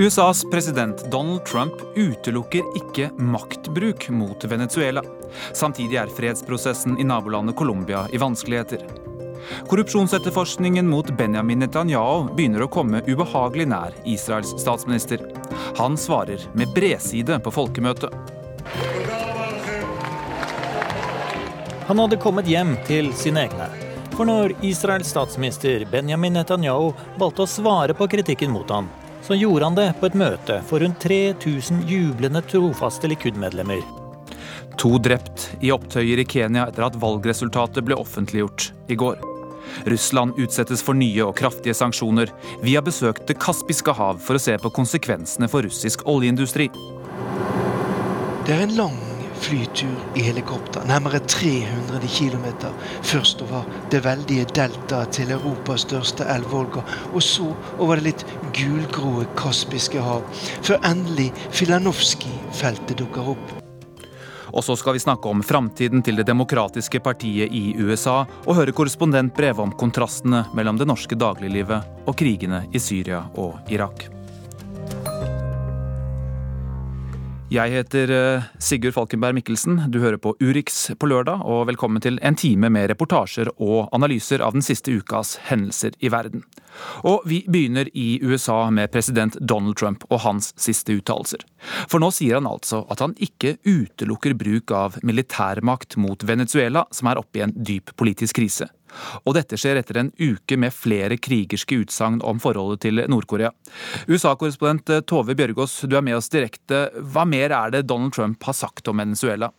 USAs president Donald Trump utelukker ikke maktbruk mot Venezuela. Samtidig er fredsprosessen i nabolandet Colombia i vanskeligheter. Korrupsjonsetterforskningen mot Benjamin Netanyahu begynner å komme ubehagelig nær Israels statsminister. Han svarer med bredside på folkemøtet. Han hadde kommet hjem til sine egne. For når Israels statsminister Benjamin Netanyahu valgte å svare på kritikken mot ham, så gjorde han det på et møte for rundt 3000 jublende trofaste Likud-medlemmer. To drept i opptøyer i Kenya etter at valgresultatet ble offentliggjort i går. Russland utsettes for nye og kraftige sanksjoner. Vi har besøkt Det kaspiske hav for å se på konsekvensene for russisk oljeindustri. Det er en lang flytur i helikopter, nærmere 300 km, først over det veldige deltaet til Europas største elv Volga, og så over det litt gulgrå Kaspiske hav, før endelig Filanovskij-feltet dukker opp. Og så skal vi snakke om framtiden til Det demokratiske partiet i USA, og høre korrespondent Breve om kontrastene mellom det norske dagliglivet og krigene i Syria og Irak. Jeg heter eh, Sigurd Falkenberg Mikkelsen. Du hører på Urix på lørdag, og velkommen til en time med reportasjer og analyser av den siste ukas hendelser i verden. Og vi begynner i USA med president Donald Trump og hans siste uttalelser. For nå sier han altså at han ikke utelukker bruk av militærmakt mot Venezuela, som er oppe i en dyp politisk krise. Og dette skjer etter en uke med flere krigerske utsagn om forholdet til Nord-Korea. USA-korrespondent Tove Bjørgaas, du er med oss direkte. Hva mer er det Donald Trump har sagt om Venezuela?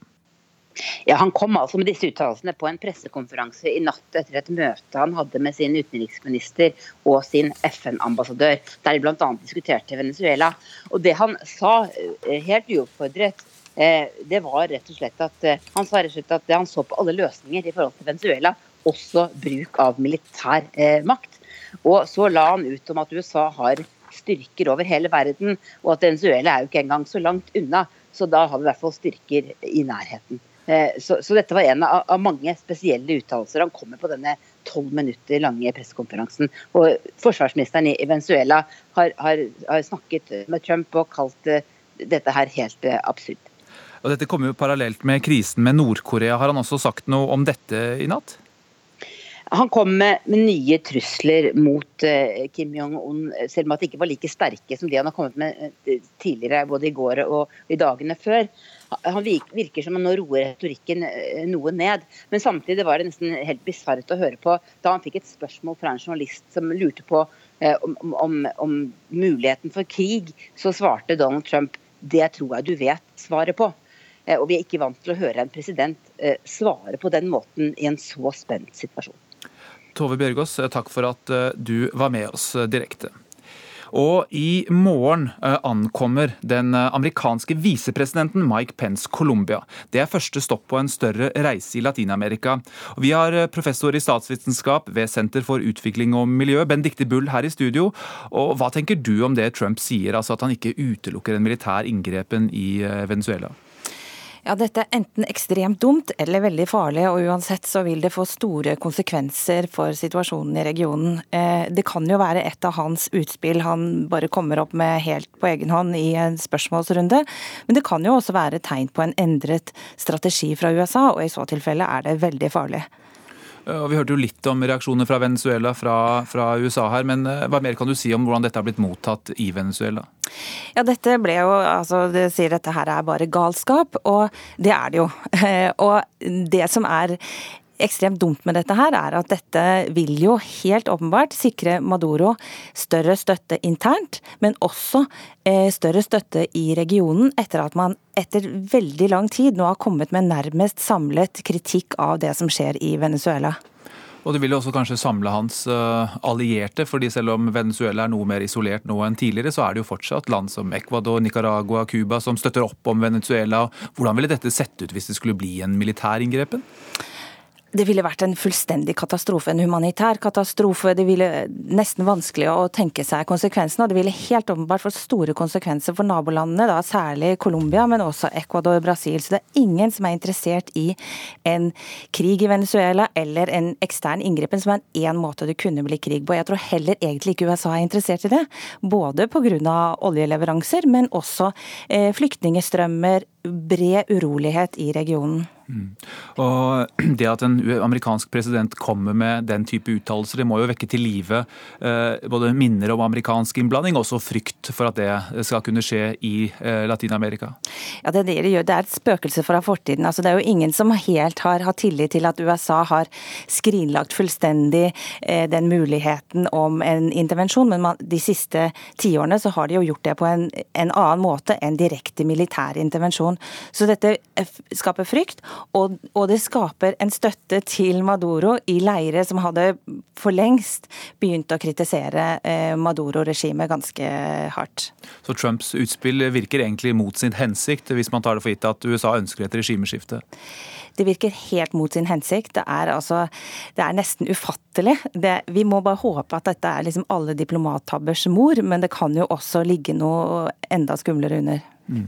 Ja, Han kom altså med disse uttalelsene på en pressekonferanse i natt etter et møte han hadde med sin utenriksminister og sin FN-ambassadør, der de bl.a. diskuterte Venezuela. Og Det han sa, eh, helt uoppfordret, eh, det var rett og slett at eh, han sa rett og slett at han så på alle løsninger i forhold til Venezuela også bruk av militær eh, makt. Og så la han ut om at USA har styrker over hele verden, og at Venezuela er jo ikke engang så langt unna. Så da har vi i hvert fall styrker i nærheten. Eh, så, så, dette var en av, av mange spesielle uttalelser han kommer på denne tolv minutter lange pressekonferansen. Og forsvarsministeren i Venezuela har, har, har, snakket med Trump og kalt uh, dette her helt uh, absurd. Og Dette kommer jo parallelt med krisen med Nord-Korea. Har han også sagt noe om dette i natt? Han kom med, med nye trusler mot uh, Kim Jong-un, selv om at de ikke var like sterke som de han har kommet med uh, tidligere, både i går og i dagene før. Han virker som han nå roer retorikken uh, noe ned. Men samtidig var det nesten helt bisart å høre på da han fikk et spørsmål fra en journalist som lurte på om, om, om muligheten for krig. Så svarte Donald Trump det tror jeg du vet svaret på. Og vi er ikke vant til å høre en president svare på den måten i en så spent situasjon. Tove Bjørgaas, takk for at eh, du var med oss eh, direkte. Og i morgen eh, ankommer den amerikanske visepresidenten Mike Pence Colombia. Det er første stopp på en større reise i Latin-Amerika. Vi har professor i statsvitenskap ved Senter for utvikling og miljø, Benedicte Bull, her i studio. Og hva tenker du om det Trump sier, altså at han ikke utelukker en militær inngrepen i Venezuela? Ja, dette er enten ekstremt dumt eller veldig farlig, og uansett så vil det få store konsekvenser for situasjonen i regionen. Eh, det kan jo være et av hans utspill han bare kommer opp med helt på egen hånd i en spørsmålsrunde, men det kan jo også være tegn på en endret strategi fra USA, og i så tilfelle er det veldig farlig. Vi hørte jo litt om reaksjoner fra Venezuela fra, fra, USA her, men eh, hva mer kan du si om hvordan dette har blitt mottatt i Venezuela? Ja, dette ble jo, altså du sier dette her er bare galskap, og det er det jo. Og det som er ekstremt dumt med dette her, er at dette vil jo helt åpenbart sikre Maduro større støtte internt, men også eh, større støtte i regionen, etter at man etter veldig lang tid nå har kommet med nærmest samlet kritikk av det som skjer i Venezuela. Og det vil jo også kanskje samle hans uh, allierte, fordi selv om Venezuela er noe mer isolert nå enn tidligere, så er det jo fortsatt land som Ecuador, Nicaragua, Cuba som støtter opp om Venezuela. Hvordan ville dette sett ut hvis det skulle bli en militær inngrepen? Det ville vært en fullstendig katastrofe, en humanitær katastrofe. Det ville nesten vanskelig å tenke seg konsekvensene, og det ville helt åpenbart fått store konsekvenser for nabolandene, da særlig Colombia, men også Ecuador og Brasil. Så det er ingen som er interessert i en krig i Venezuela eller en ekstern inngripen som er én måte det kunne bli krig på. Jeg tror heller egentlig ikke USA er interessert i det, både pga. oljeleveranser, men også eh, flyktningestrømmer, bred urolighet i regionen. Mm. Og Det at en amerikansk president kommer med den type uttalelser, det må jo vekke til live eh, både minner om amerikansk innblanding, og også frykt for at det skal kunne skje i eh, Latin-Amerika. Ja, det det det gjør. Det er et spøkelse fra fortiden. Altså, det er jo ingen som helt har hatt tillit til at USA har skrinlagt fullstendig eh, den muligheten om en intervensjon, men man, de siste tiårene så har de jo gjort det på en, en annen måte enn direkte militær intervensjon. Så dette skaper frykt. Og, og, det skaper en støtte til Maduro i leire som hadde for lengst begynt å kritisere eh, Maduro-regimet ganske hardt. Så Trumps utspill virker egentlig mot sin hensikt, hvis man tar det for gitt at USA ønsker et regimeskifte? Det virker helt mot sin hensikt. Det er, altså, det er nesten ufattelig. Det, vi må bare håpe at dette er liksom alle diplomattabbers mor, men det kan jo også ligge noe enda skumlere under. Mm.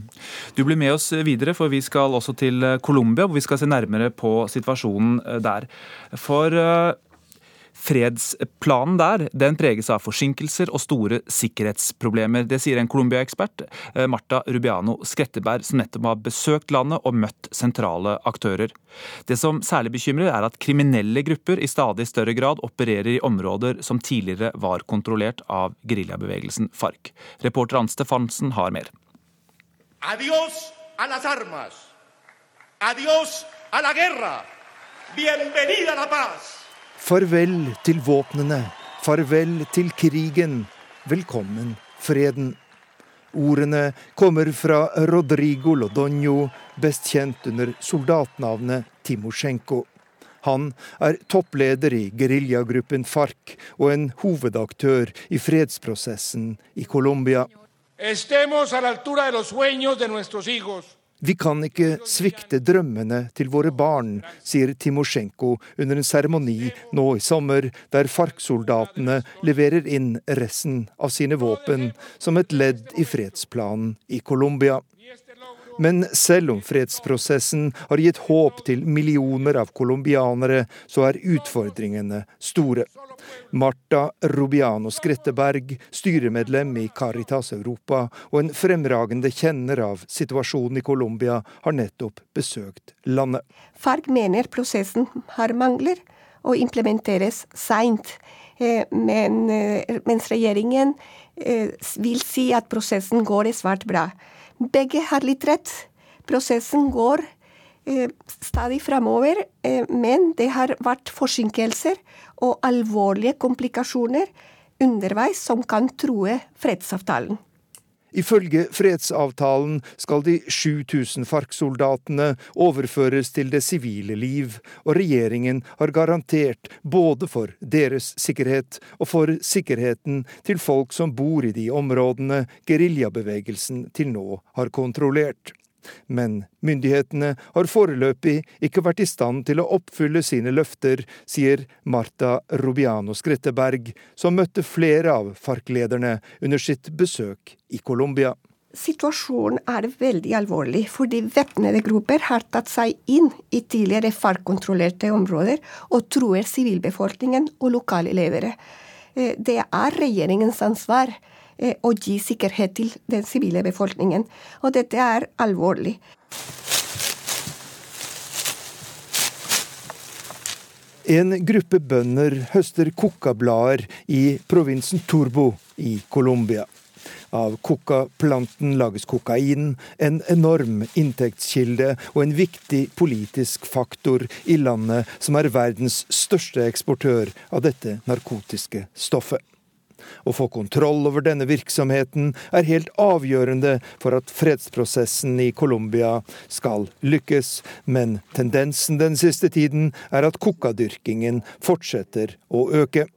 Du blir med oss videre, for vi skal også til Colombia, hvor vi skal se nærmere på situasjonen eh, der. For eh, Fredsplanen der den preges av forsinkelser og store sikkerhetsproblemer. Det sier en Colombia-ekspert, Marta Rubiano Skretteberg, som nettopp har besøkt landet og møtt sentrale aktører. Det som særlig bekymrer, er at kriminelle grupper i stadig større grad opererer i områder som tidligere var kontrollert av geriljabevegelsen FARC. Reporter Ann Stefansen har mer. Adios a las armas. Adios a la guerra. Bienvenida la paz. Farvel til våpnene. Farvel til krigen. Velkommen freden. Ordene kommer fra Rodrigo Lodonio, best kjent under soldatnavnet Timosjenko. Han er toppleder i geriljagruppen FARC og en hovedaktør i fredsprosessen i Colombia. Vi kan ikke svikte drømmene til våre barn, sier Timosjenko under en seremoni nå i sommer, der FARC-soldatene leverer inn resten av sine våpen som et ledd i fredsplanen i Colombia. Men selv om fredsprosessen har gitt håp til millioner av colombianere, så er utfordringene store. Marta Rubiano Skretteberg, styremedlem i Caritas Europa og en fremragende kjenner av situasjonen i Colombia, har nettopp besøkt landet. Farg mener prosessen har mangler og implementeres seint. Eh, men, eh, mens regjeringen eh, vil si at prosessen går svært bra. Begge har litt rett. Prosessen går eh, stadig framover, eh, men det har vært forsinkelser og alvorlige komplikasjoner underveis som kan true fredsavtalen. Ifølge fredsavtalen skal de 7000 FARC-soldatene overføres til det sivile liv, og regjeringen har garantert både for deres sikkerhet og for sikkerheten til folk som bor i de områdene geriljabevegelsen til nå har kontrollert. Men myndighetene har foreløpig ikke vært i stand til å oppfylle sine løfter, sier Marta Rubiano Skretteberg, som møtte flere av FARC-lederne under sitt besøk i Colombia. Situasjonen er veldig alvorlig, fordi væpnede grupper har tatt seg inn i tidligere FARC-kontrollerte områder og truer sivilbefolkningen og lokale levere. Eh, det er regjeringens ansvar og gi sikkerhet til den sivile befolkningen. Og dette er alvorlig. En gruppe bønder høster coca-blader i provinsen Turbo i Colombia. Av coca-planten lages kokain, en enorm inntektskilde og en viktig politisk faktor i landet som er verdens største eksportør av dette narkotiske stoffet. Å få kontroll over denne virksomheten er helt avgjørende for at fredsprosessen i Colombia skal lykkes, men tendensen den siste tiden er at kokadyrkingen fortsetter å øke.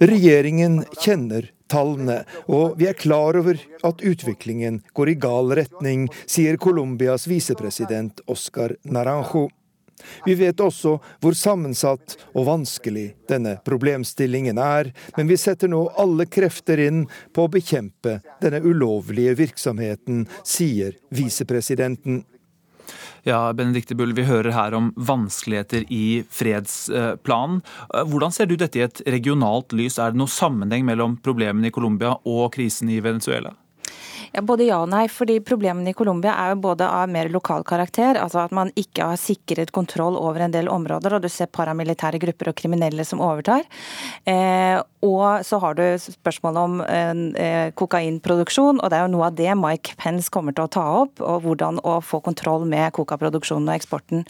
Regjeringen kjenner tallene, og vi er klar over at utviklingen går i gal retning, sier Colombias visepresident Oscar Naranjo. Vi vet også hvor sammensatt og vanskelig denne problemstillingen er, men vi setter nå alle krefter inn på å bekjempe denne ulovlige virksomheten, sier visepresidenten. Ja, Benedikte Bull, Vi hører her om vanskeligheter i fredsplanen. Hvordan ser du dette i et regionalt lys? Er det noe sammenheng mellom problemene i Colombia og krisen i Venezuela? Ja, Både ja og nei. fordi Problemene i Colombia er jo både av mer lokal karakter, altså at man ikke har sikret kontroll over en del områder, og du ser paramilitære grupper og kriminelle som overtar. Eh, og så har du spørsmålet om eh, kokainproduksjon, og det er jo noe av det Mike Pence kommer til å ta opp. og Hvordan å få kontroll med kokaproduksjonen og eksporten.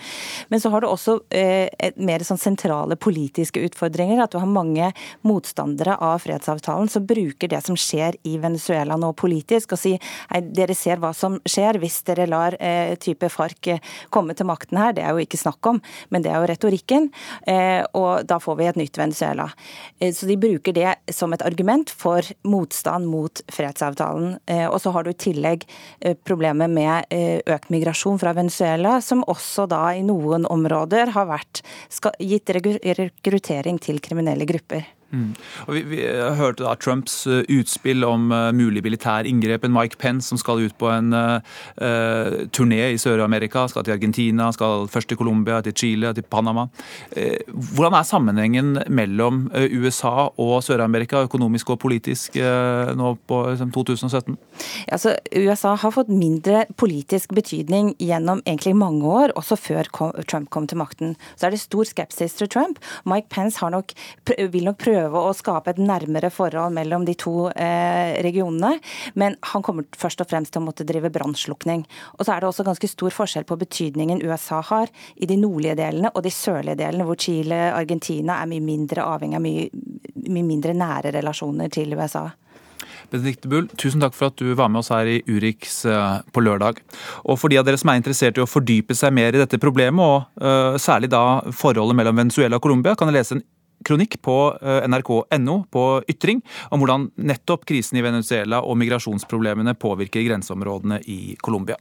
Men så har du også eh, mer sånn sentrale politiske utfordringer. At du har mange motstandere av fredsavtalen som bruker det som skjer i Venezuela nå politisk, og sier si dere ser hva som skjer hvis dere lar eh, type FARC eh, komme til makten her. Det er jo ikke snakk om, men det er jo retorikken. Eh, og da får vi et nytt Venezuela. Så de bruker det som et argument for motstand mot fredsavtalen. Og så har du i tillegg problemet med økt migrasjon fra Venezuela, som også da i noen områder har vært, gitt rekruttering til kriminelle grupper. Mm. Vi, vi hørte da Trumps uh, utspill om uh, mulig militær inngrep. En Mike Pence som skal ut på en uh, turné i Sør-Amerika. Skal til Argentina, skal først til Colombia, til Chile, til Panama. hvordan er sammenhengen mellom USA og Sør-Amerika økonomisk og politisk nå på 2017? Altså, USA har fått mindre politisk betydning gjennom egentlig mange år, også før Trump kom til makten. Så er det stor skepsis til Trump. Mike Pence nok, vil nok prøve prøve å skape et nærmere forhold mellom de to eh, regionene. Men han kommer først og fremst til å måtte drive brannslukning. Og så er det også ganske stor forskjell på betydningen USA har i de nordlige delene og de sørlige delene, hvor Chile og Argentina er mye mindre avhengig av mye, mye mindre nære relasjoner til USA. Benedicte Bull, tusen takk for at du var med oss her i Urix eh, på lørdag. Og for de av dere som er interessert i å fordype seg mer i dette problemet, og uh, særlig da forholdet mellom Venezuela og Colombia, kan dere lese en kronikk på eh, nrk.no på Ytring om hvordan nettopp krisen i Venezuela og migrasjonsproblemene påvirker grenseområdene i Colombia.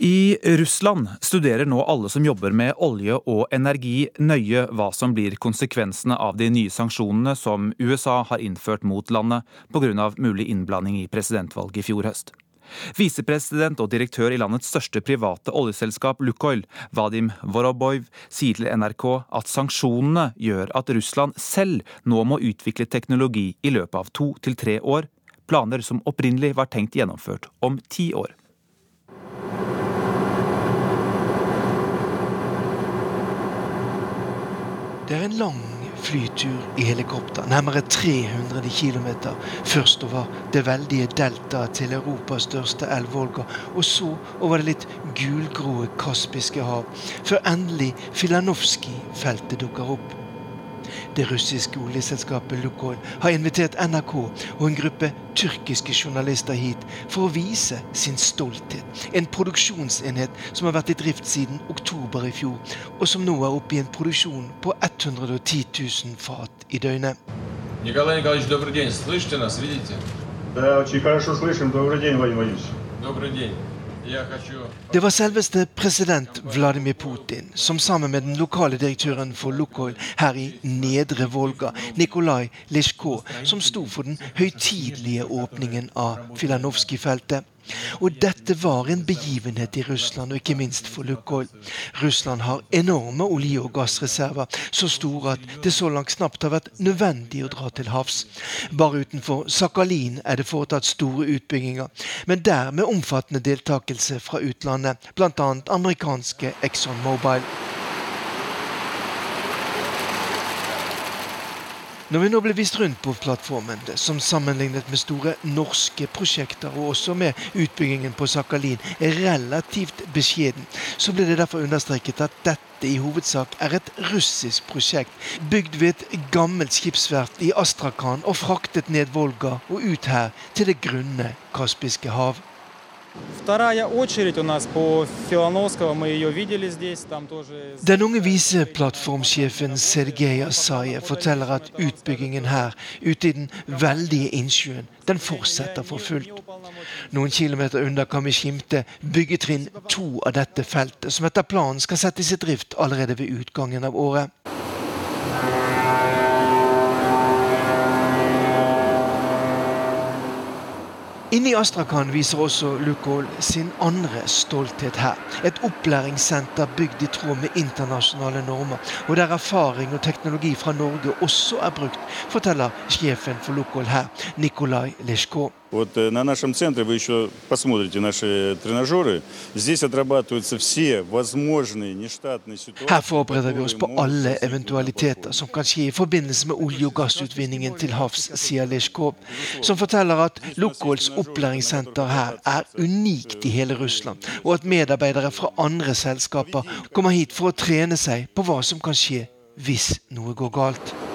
I Russland studerer nå alle som jobber med olje og energi nøye hva som blir konsekvensene av de nye sanksjonene som USA har innført mot landet pga. mulig innblanding i presidentvalget i fjor høst. Visepresident og direktør i landets største private oljeselskap Lukoil, Vadim Voroboj, sier til NRK at sanksjonene gjør at Russland selv nå må utvikle teknologi i løpet av to til tre år, planer som opprinnelig var tenkt gjennomført om ti år. Det er en lang flytur i helikopter, nærmere 300 km, først over det veldige deltaet til Europas største elv Volga, og så over det litt gulgrå Kaspiske hav, før endelig Filanovskij-feltet dukker opp. Det russiske oljeselskapet Lukoil har invitert NRK og en gruppe tyrkiske journalister hit for å vise sin stolthet. En produksjonsenhet som har vært i drift siden oktober i fjor, og som nå er oppe i en produksjon på 110 000 fat i døgnet. Николай Николаевич, добрый день. Слышите нас, видите? Да, очень хорошо слышим. Добрый день, Владимир Владимирович. Добрый день. Det var selveste president Vladimir Putin som sammen med den lokale direktøren for Lukoil her i Nedre Volga, Nikolai Lisjko, som sto for den høytidelige åpningen av Filanovskij-feltet. Og dette var en begivenhet i Russland, og ikke minst for Lukoil. Russland har enorme olje- og gassreserver, så store at det så langt knapt har vært nødvendig å dra til havs. Bare utenfor Sakhalin er det foretatt store utbygginger, men der med omfattende deltakelse fra utlandet, bl.a. amerikanske Exxon Mobil. Når vi nå ble vist rundt på plattformen, som sammenlignet med store norske prosjekter, og også med utbyggingen på Sakhalin, er relativt beskjeden, så ble det derfor understreket at dette i hovedsak er et russisk prosjekt, bygd ved et gammelt skipsverft i Astrakhan og fraktet ned Volga og ut her til det grunne Kaspiske hav. Den unge viseplattformsjefen Sergej Asaye forteller at utbyggingen her, ute i den veldige innsjøen, den fortsetter for fullt. Noen kilometer unna kan vi skimte byggetrinn to av dette feltet, som etter planen skal settes i drift allerede ved utgangen av året. Inne i Astrakhan viser også Lukoil sin andre stolthet her. Et opplæringssenter bygd i tråd med internasjonale normer, og der erfaring og teknologi fra Norge også er brukt, forteller sjefen for Lukoil her, Nikolai Leshko. Вот на нашем центре вы еще посмотрите наши тренажеры. Здесь отрабатываются все возможные нештатные ситуации. Her forbereder vi oss på alle eventualiteter som kan skje i forbindelse med olje- og gassutvinningen til havs, sier Leshkov, som forteller at Lukoils opplæringssenter her er unikt i hele Russland, og at medarbeidere fra andre selskaper kommer hit for å trene seg på hva som kan skje hvis noe går galt.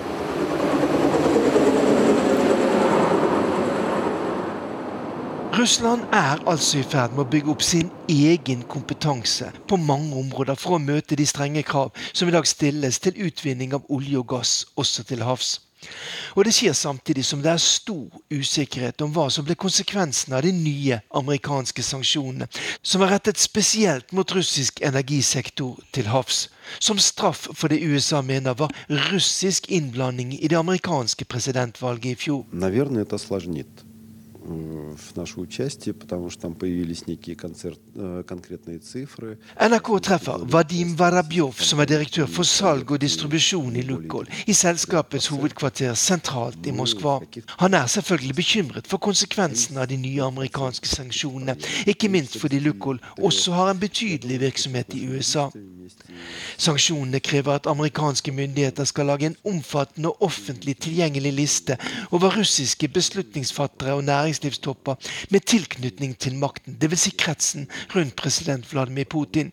Russland er altså i ferd med å bygge opp sin egen kompetanse på mange områder for å møte de strenge krav som i dag stilles til utvinning av olje og gass også til havs. Og det skjer samtidig som det er stor usikkerhet om hva som blir konsekvensene av de nye amerikanske sanksjonene, som er rettet spesielt mot russisk energisektor til havs, som straff for det USA mener var russisk innblanding i det amerikanske presidentvalget i fjor. Наверное, это осложнит э, наше участие, потому что там появились некие концерт, э, конкретные цифры. NRK treffer Vadim Varabjov, som er direktør for salg og distribusjon i Lukoil, i selskapets hovedkvarter sentralt i Moskva. Han er selvfølgelig bekymret for konsekvensene av de nye amerikanske sanksjonene, ikke minst fordi Lukoil også har en betydelig virksomhet i USA. Sanksjonene krever at amerikanske myndigheter skal lage en omfattende og offentlig tilgjengelig liste over russiske beslutningsfattere og næringslivstopper med tilknytning til makten, dvs. Si kretsen rundt president Vladimir Putin.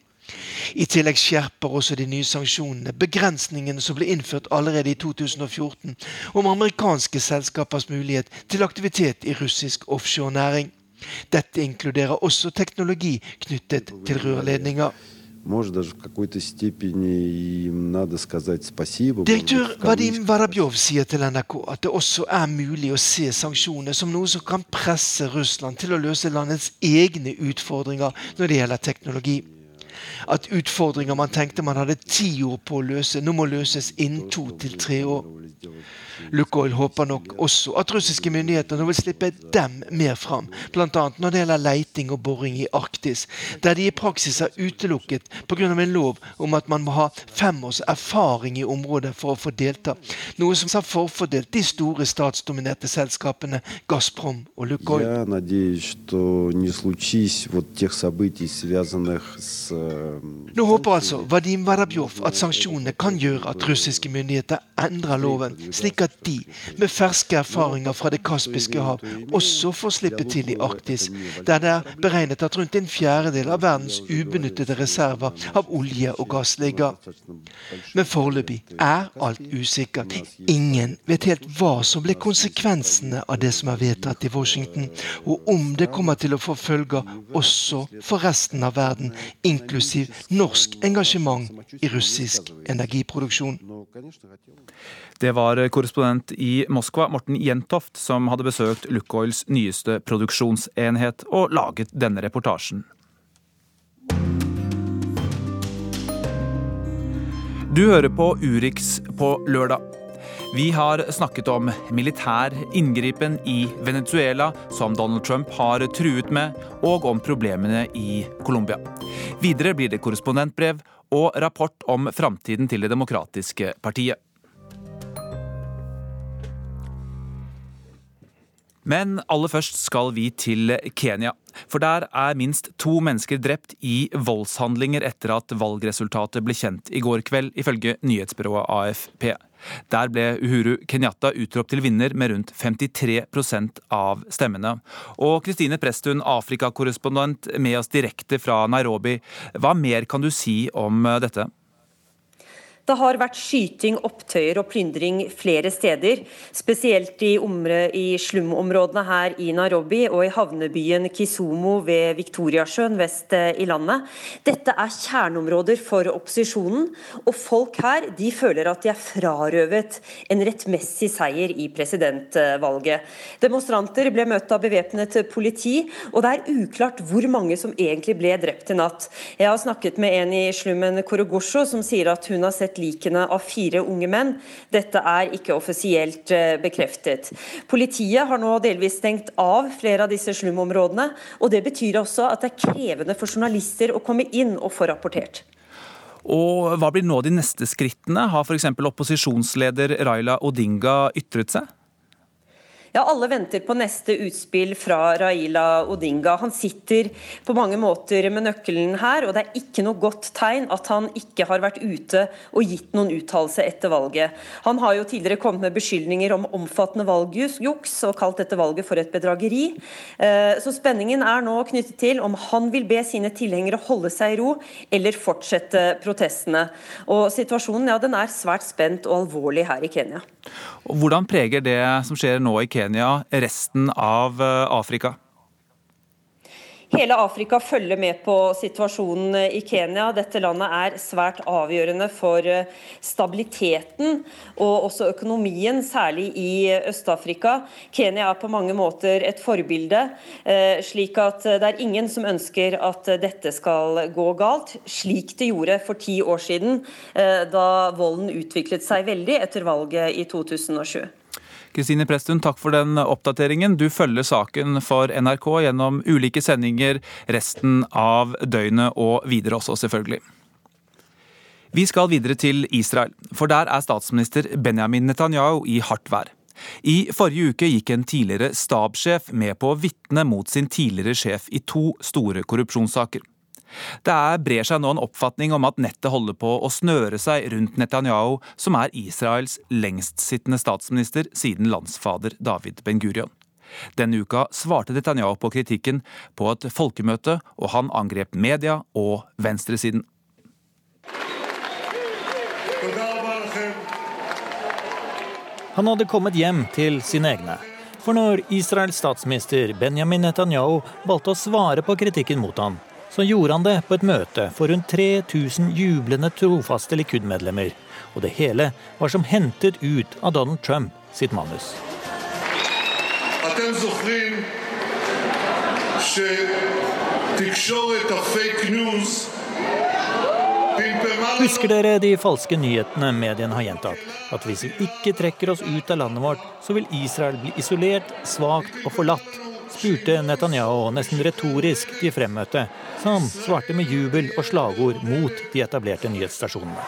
I tillegg skjerper også de nye sanksjonene begrensningene som ble innført allerede i 2014 om amerikanske selskapers mulighet til aktivitet i russisk offshorenæring. Dette inkluderer også teknologi knyttet til rørledninger Может, даже в какой-то степени им надо сказать спасибо. Direktør может, в Vadim кавычках. Varabjov sier til NRK at det også er mulig å se sanksjonene som noe som kan presse Russland til å løse landets egne utfordringer når det gjelder teknologi. at utfordringer man tenkte man hadde ti år på å løse, nå må løses innen to til tre år. Lukoil håper nok også at russiske myndigheter nå vil slippe dem mer fram, bl.a. når det gjelder leiting og boring i Arktis, der de i praksis er utelukket pga. en lov om at man må ha fem års erfaring i området for å få delta, noe som har forfordelt de store statsdominerte selskapene Gazprom og Lukoil. Jeg håper, at det ikke skjer de tingene som er э, Nå håper altså Vadim Varabjov at sanksjonene kan gjøre at russiske myndigheter endrer loven, slik at de, med ferske erfaringer fra Det kaspiske hav, også får slippe til i Arktis, der det er beregnet at rundt en fjerdedel av verdens ubenyttede reserver av olje og gass ligger. Men foreløpig er alt usikkert. Ingen vet helt hva som blir konsekvensene av det som er vedtatt i Washington, og om det kommer til å få følger også for resten av verden, inklusiv inklusiv norsk engasjement i russisk energiproduksjon. Det var korrespondent i Moskva, Morten Jentoft, som hadde besøkt Lukoils nyeste produksjonsenhet og laget denne reportasjen. Du hører på Urix på lørdag. Vi har snakket om militær inngripen i Venezuela, som Donald Trump har truet med, og om problemene i Colombia. Videre blir det korrespondentbrev og rapport om framtiden til Det demokratiske partiet. Men aller først skal vi til Kenya. For der er minst to mennesker drept i voldshandlinger etter at valgresultatet ble kjent i går kveld, ifølge nyhetsbyrået AFP. Der ble Uhuru Kenyatta utropt til vinner med rundt 53% av stemmene. Og Kristine Prestun, Afrikakorrespondent med oss direkte fra Nairobi. Hva mer kan du si om dette? Det har vært skyting, opptøyer og plyndring flere steder, spesielt i, i slumområdene her i Nairobi og i havnebyen Kisumo ved Viktoriasjøen vest eh, i landet. Dette er kjerneområder for opposisjonen, og folk her de føler at de er frarøvet en rettmessig seier i presidentvalget. Demonstranter ble møtt av bevæpnet politi, og det er uklart hvor mange som egentlig ble drept i natt. Jeg har snakket med en i slummen Korogosho som sier at hun har sett likene av fire unge menn. Dette er ikke offisielt eh, bekreftet. Politiet har nå delvis stengt av flere av disse slumområdene. og Det betyr også at det er krevende for journalister å komme inn og få rapportert. Og Hva blir nå de neste skrittene? Har f.eks. opposisjonsleder Raila Odinga ytret seg? Ja, Alle venter på neste utspill fra Raila Odinga. Han sitter på mange måter med nøkkelen her, og det er ikke noe godt tegn at han ikke har vært ute og gitt noen uttalelse etter valget. Han har jo tidligere kommet med beskyldninger om omfattende valgjuks og kalt dette valget for et bedrageri. Eh, så spenningen er nå knyttet til om han vil be sine tilhengere holde seg i ro, eller fortsette protestene. Og Situasjonen ja, den er svært spent og alvorlig her i Kenya. Hvordan preger det som skjer nå i Kenya, resten av eh, Afrika? Hele Afrika følger med på situasjonen i Kenya. Dette landet er svært avgjørende for eh, stabiliteten og også økonomien, særlig i Øst-Afrika. Kenya er på mange måter et forbilde, eh, slik at det er ingen som ønsker at dette skal gå galt, slik det gjorde for ti år siden, da volden utviklet seg veldig etter valget i 2007. Kristine Presttun, takk for den oppdateringen. Du følger saken for NRK gjennom ulike sendinger resten av døgnet og videre også, selvfølgelig. Vi skal videre til Israel, for der er statsminister Benjamin Netanyahu i hardt vær. I forrige uke gikk en tidligere stabssjef med på å vitne mot sin tidligere sjef i to store korrupsjonssaker. Det er brer seg nå en oppfatning om at nettet holder på å snøre seg rundt Netanyahu, som er Israels lengstsittende statsminister siden landsfader David Ben-Gurion. Denne uka svarte Netanyahu på kritikken på et folkemøte, og han angrep media og venstresiden. Han hadde kommet hjem til sine egne. For når Israels statsminister Benjamin Netanyahu valgte å svare på kritikken mot ham, så gjorde han det på et møte for rundt 3000 jublende trofaste Likud-medlemmer. Og det hele var som hentet ut av Donald Trump sitt manus. Husker dere de falske nyhetene mediene har gjentatt? At hvis vi ikke trekker oss ut av landet vårt, så vil Israel bli isolert, svakt og forlatt spurte Netanyahu nesten retorisk de fremmøtte, som svarte med jubel og slagord mot de etablerte nyhetsstasjonene.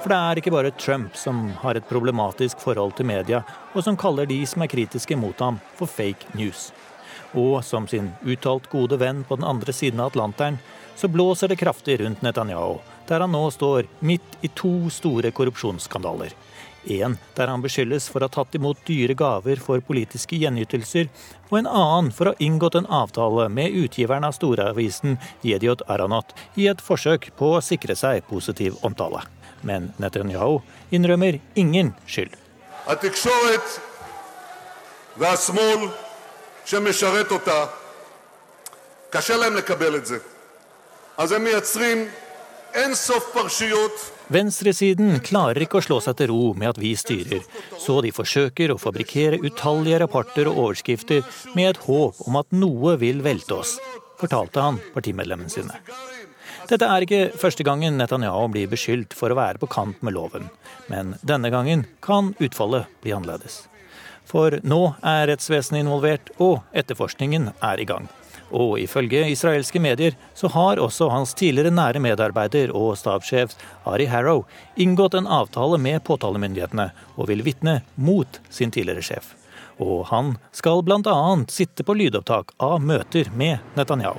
For det er ikke bare Trump som har et problematisk forhold til media, og som kaller de som er kritiske mot ham, for fake news. Og som sin uttalt gode venn på den andre siden av Atlanteren, så blåser det kraftig rundt Netanyahu, der han nå står midt i to store korrupsjonsskandaler. En der han beskyldes for å ha tatt imot dyre gaver for politiske gjenytelser, og en annen for å ha inngått en avtale med utgiveren av storavisen Jediot Aranot i et forsøk på å sikre seg positiv omtale. Men Netanyahu innrømmer ingen skyld. קשה להם לקבל את זה. אז הם מייצרים אינסוף פרשיות Venstresiden klarer ikke å slå seg til ro med at vi styrer, så de forsøker å fabrikkere utallige rapporter og overskrifter med et håp om at noe vil velte oss, fortalte han partimedlemmene sine. Dette er ikke første gangen Netanyahu blir beskyldt for å være på kant med loven, men denne gangen kan utfallet bli annerledes. For nå er rettsvesenet involvert, og etterforskningen er i gang. Og ifølge israelske medier så har også hans tidligere nære medarbeider og stabssjef Ari Harrow inngått en avtale med påtalemyndighetene og vil vitne mot sin tidligere sjef. Og han skal bl.a. sitte på lydopptak av møter med Netanyahu.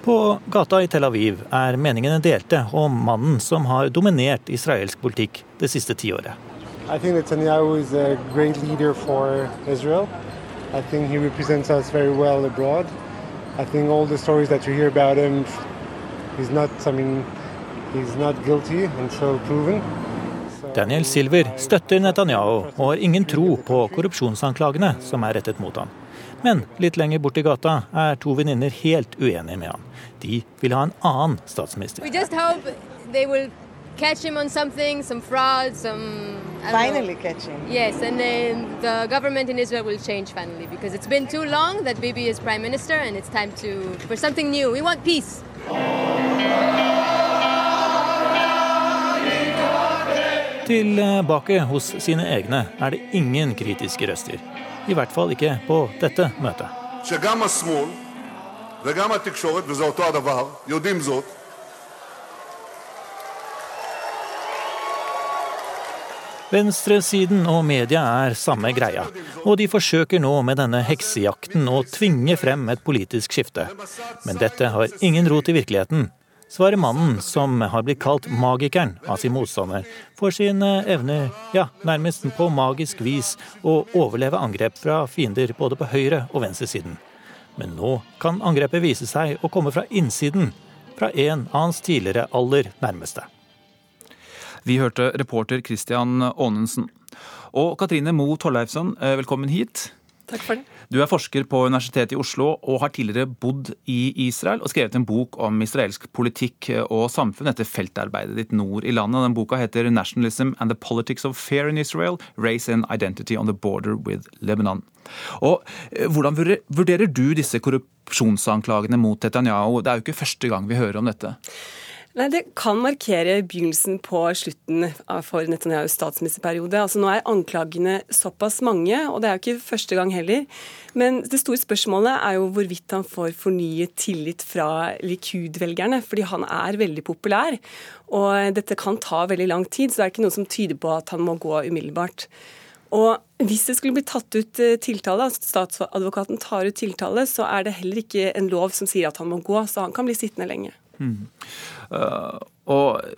På gata i Tel Aviv er meningene delte om mannen som har dominert israelsk politikk det siste tiåret. I think Netanyahu is a great leader for Israel. I think he represents us very well abroad. I think all the stories that you hear about him he's not. I mean, he's not guilty until proven. Daniel Silver støtter Netanyahu og har ingen tro på korrupsjonsanklagene som er rettet mot ham. Men litt lenger bort i gata er to venninner helt uenige med ham. De vil ha en annen statsminister. We just hope they will catch him on something, some fraud, some. Finally know. catch him. Yes, and then the government in Israel will change finally because it's been too long that Bibi is prime minister and it's time to for something new. We want peace. Tilbake hos sine egne er det ingen kritiske røster. I hvert fall ikke på dette møtet. Venstresiden og media er samme greia, og de forsøker nå med denne heksejakten å tvinge frem et politisk skifte. Men dette har ingen rot i virkeligheten, svarer mannen som har blitt kalt magikeren av sin motstander for sine evner, ja, nærmest på magisk vis, å overleve angrep fra fiender både på høyre- og venstresiden. Men nå kan angrepet vise seg å komme fra innsiden, fra en av hans tidligere aller nærmeste. Vi hørte reporter Christian Aanensen. Og Katrine Moe Torleifsson, eh, velkommen hit. Takk for det. Du er forsker på Universitetet i Oslo og har tidligere bodd i Israel og skrevet en bok om israelsk politikk og samfunn etter feltarbeidet ditt nord i landet. Den boka heter 'Nationalism and the Politics of Fear in Israel Race and Identity on the Border with Lebanon'. Og eh, Hvordan vurderer du disse korrupsjonsanklagene mot Netanyahu? Det er jo ikke første gang vi hører om dette. Nei, Det kan markere begynnelsen på slutten for Netanyahus statsministerperiode. Altså Nå er anklagene såpass mange, og det er jo ikke første gang heller. Men det store spørsmålet er jo hvorvidt han får fornyet tillit fra Likud-velgerne. Fordi han er veldig populær, og dette kan ta veldig lang tid. Så det er ikke noe som tyder på at han må gå umiddelbart. Og hvis det skulle bli tatt ut eh, tiltale, altså statsadvokaten tar ut tiltale, så er det heller ikke en lov som sier at han må gå, så han kan bli sittende lenge. Mm. Eh, og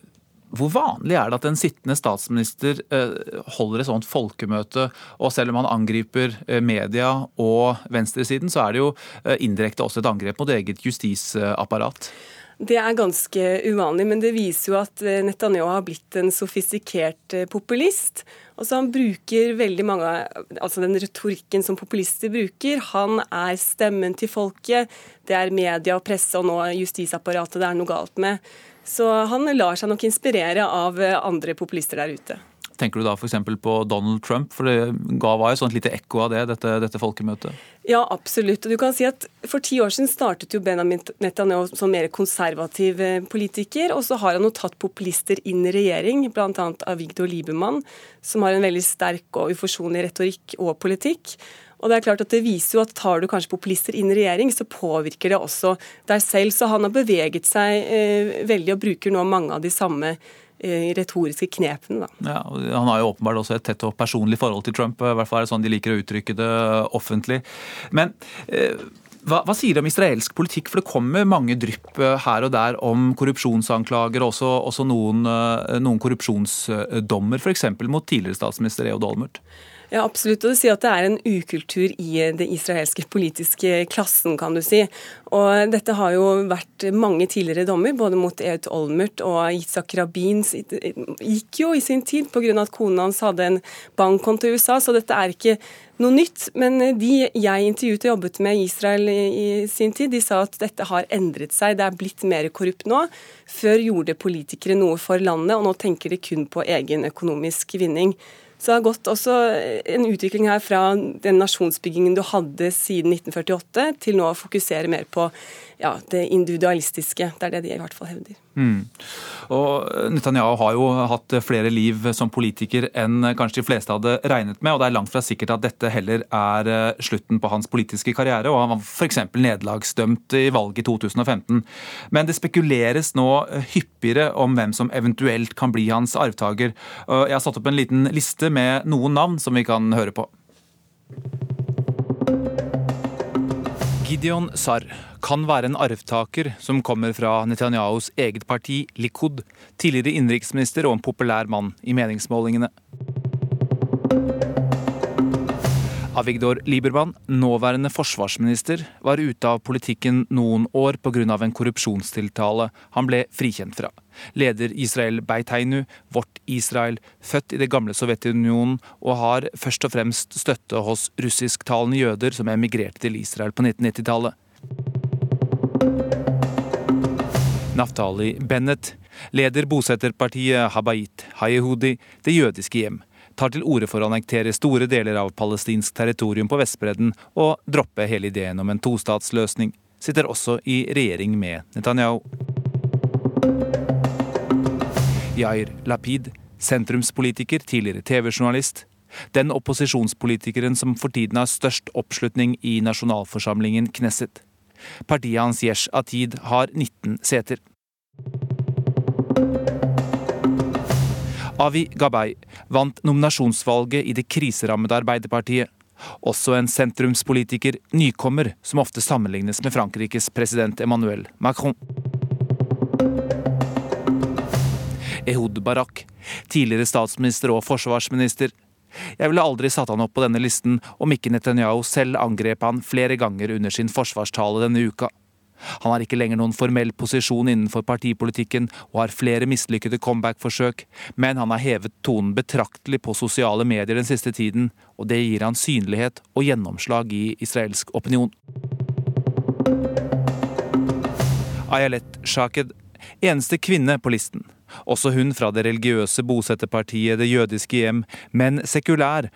hvor vanlig er det at en sittende statsminister eh, holder et sånt folkemøte, og selv om han angriper eh, media og venstresiden, så er det jo indirekte også et angrep mot eget justisapparat? Det er ganske uvanlig, men det viser jo at eh, Netanyahu har blitt en sofistikert eh, populist. Altså Han bruker veldig mange altså den retorikken som populister bruker. Han er stemmen til folket. Det er media og presse og nå justisapparatet det er noe galt med. Så han lar seg nok inspirere av eh, andre populister der ute. Tenker du da f.eks. på Donald Trump, for det ga var jo sånt lite ekko av det, dette, dette folkemøtet? Ja, absolutt. Og du kan si at For ti år siden startet jo Benjamin Netanyahu som mer konservativ eh, politiker. Og så har han jo tatt populister inn i regjering, bl.a. Avigdor Liebermann, som har en veldig sterk og uforsonlig retorikk og politikk. Og det er klart at det viser jo at Tar du kanskje populister inn i regjering, så påvirker det også deg selv. Så han har beveget seg eh, veldig og bruker nå mange av de samme retoriske knepene. Da. Ja, Han har jo åpenbart også et tett og personlig forhold til Trump, i hvert fall er det sånn de liker å uttrykke det offentlig. Men eh, hva, hva sier det om israelsk politikk? For det kommer mange drypp eh, her og der om korrupsjonsanklager, og også, også noen, eh, noen korrupsjonsdommer, f.eks. mot tidligere statsminister Eod Olmert. Ja, absolutt. Og du sier at det er en ukultur i det israelske politiske klassen, kan du si. Og dette har jo vært mange tidligere dommer, både mot Eut Olmert og Yitzhak Rabin. Gikk jo i sin tid pga. at kona hans hadde en bankkonto i USA, så dette er ikke noe nytt. Men de jeg intervjuet og jobbet med i Israel i sin tid, de sa at dette har endret seg. Det er blitt mer korrupt nå. Før gjorde politikere noe for landet, og nå tenker de kun på egen økonomisk vinning. Så det har gått også en utvikling her fra den nasjonsbyggingen du hadde siden 1948, til nå å fokusere mer på ja, det individualistiske. Det er det de i hvert fall hevder. Mm. Og Netanyahu har jo hatt flere liv som politiker enn kanskje de fleste hadde regnet med, og det er langt fra sikkert at dette heller er eh, slutten på hans politiske karriere. og Han var f.eks. nederlagsdømt i valget i 2015. Men det spekuleres nå hyppigere om hvem som eventuelt kan bli hans arvtaker. Jeg har satt opp en liten liste med noen navn som vi kan høre på. Gideon Sar kan være en arvtaker som kommer fra Netanyahus eget parti Likud, tidligere innenriksminister og en populær mann i meningsmålingene. Avigdor Liebermann, nåværende forsvarsminister, var ute av politikken noen år pga. en korrupsjonstiltale han ble frikjent fra. Leder Israel Beiteinu, Vårt Israel, født i det gamle Sovjetunionen og har først og fremst støtte hos russisktalende jøder som emigrerte til Israel på 1990-tallet. Naftali Bennett leder bosetterpartiet Habayit Hayehudi, Det jødiske hjem tar til orde for å annektere store deler av palestinsk territorium på Vestbredden og droppe hele ideen om en tostatsløsning. Sitter også i regjering med Netanyahu. Yair Lapid, sentrumspolitiker, tidligere TV-journalist. Den opposisjonspolitikeren som for tiden har størst oppslutning i nasjonalforsamlingen Knesset. Partiet hans Yesh Atid har 19 seter. Avi Gabay vant nominasjonsvalget i det kriserammede Arbeiderpartiet. Også en sentrumspolitiker, nykommer, som ofte sammenlignes med Frankrikes president Emmanuel Macron. Ehud Barak, tidligere statsminister og forsvarsminister. Jeg ville aldri satt han opp på denne listen om ikke Netanyahu selv angrep han flere ganger under sin forsvarstale denne uka. Han har ikke lenger noen formell posisjon innenfor partipolitikken og har flere mislykkede comeback-forsøk, men han har hevet tonen betraktelig på sosiale medier den siste tiden, og det gir han synlighet og gjennomslag i israelsk opinion. Ayelet Shaked, eneste kvinne på listen. Også hun fra det religiøse bosetterpartiet Det jødiske hjem, men sekulær,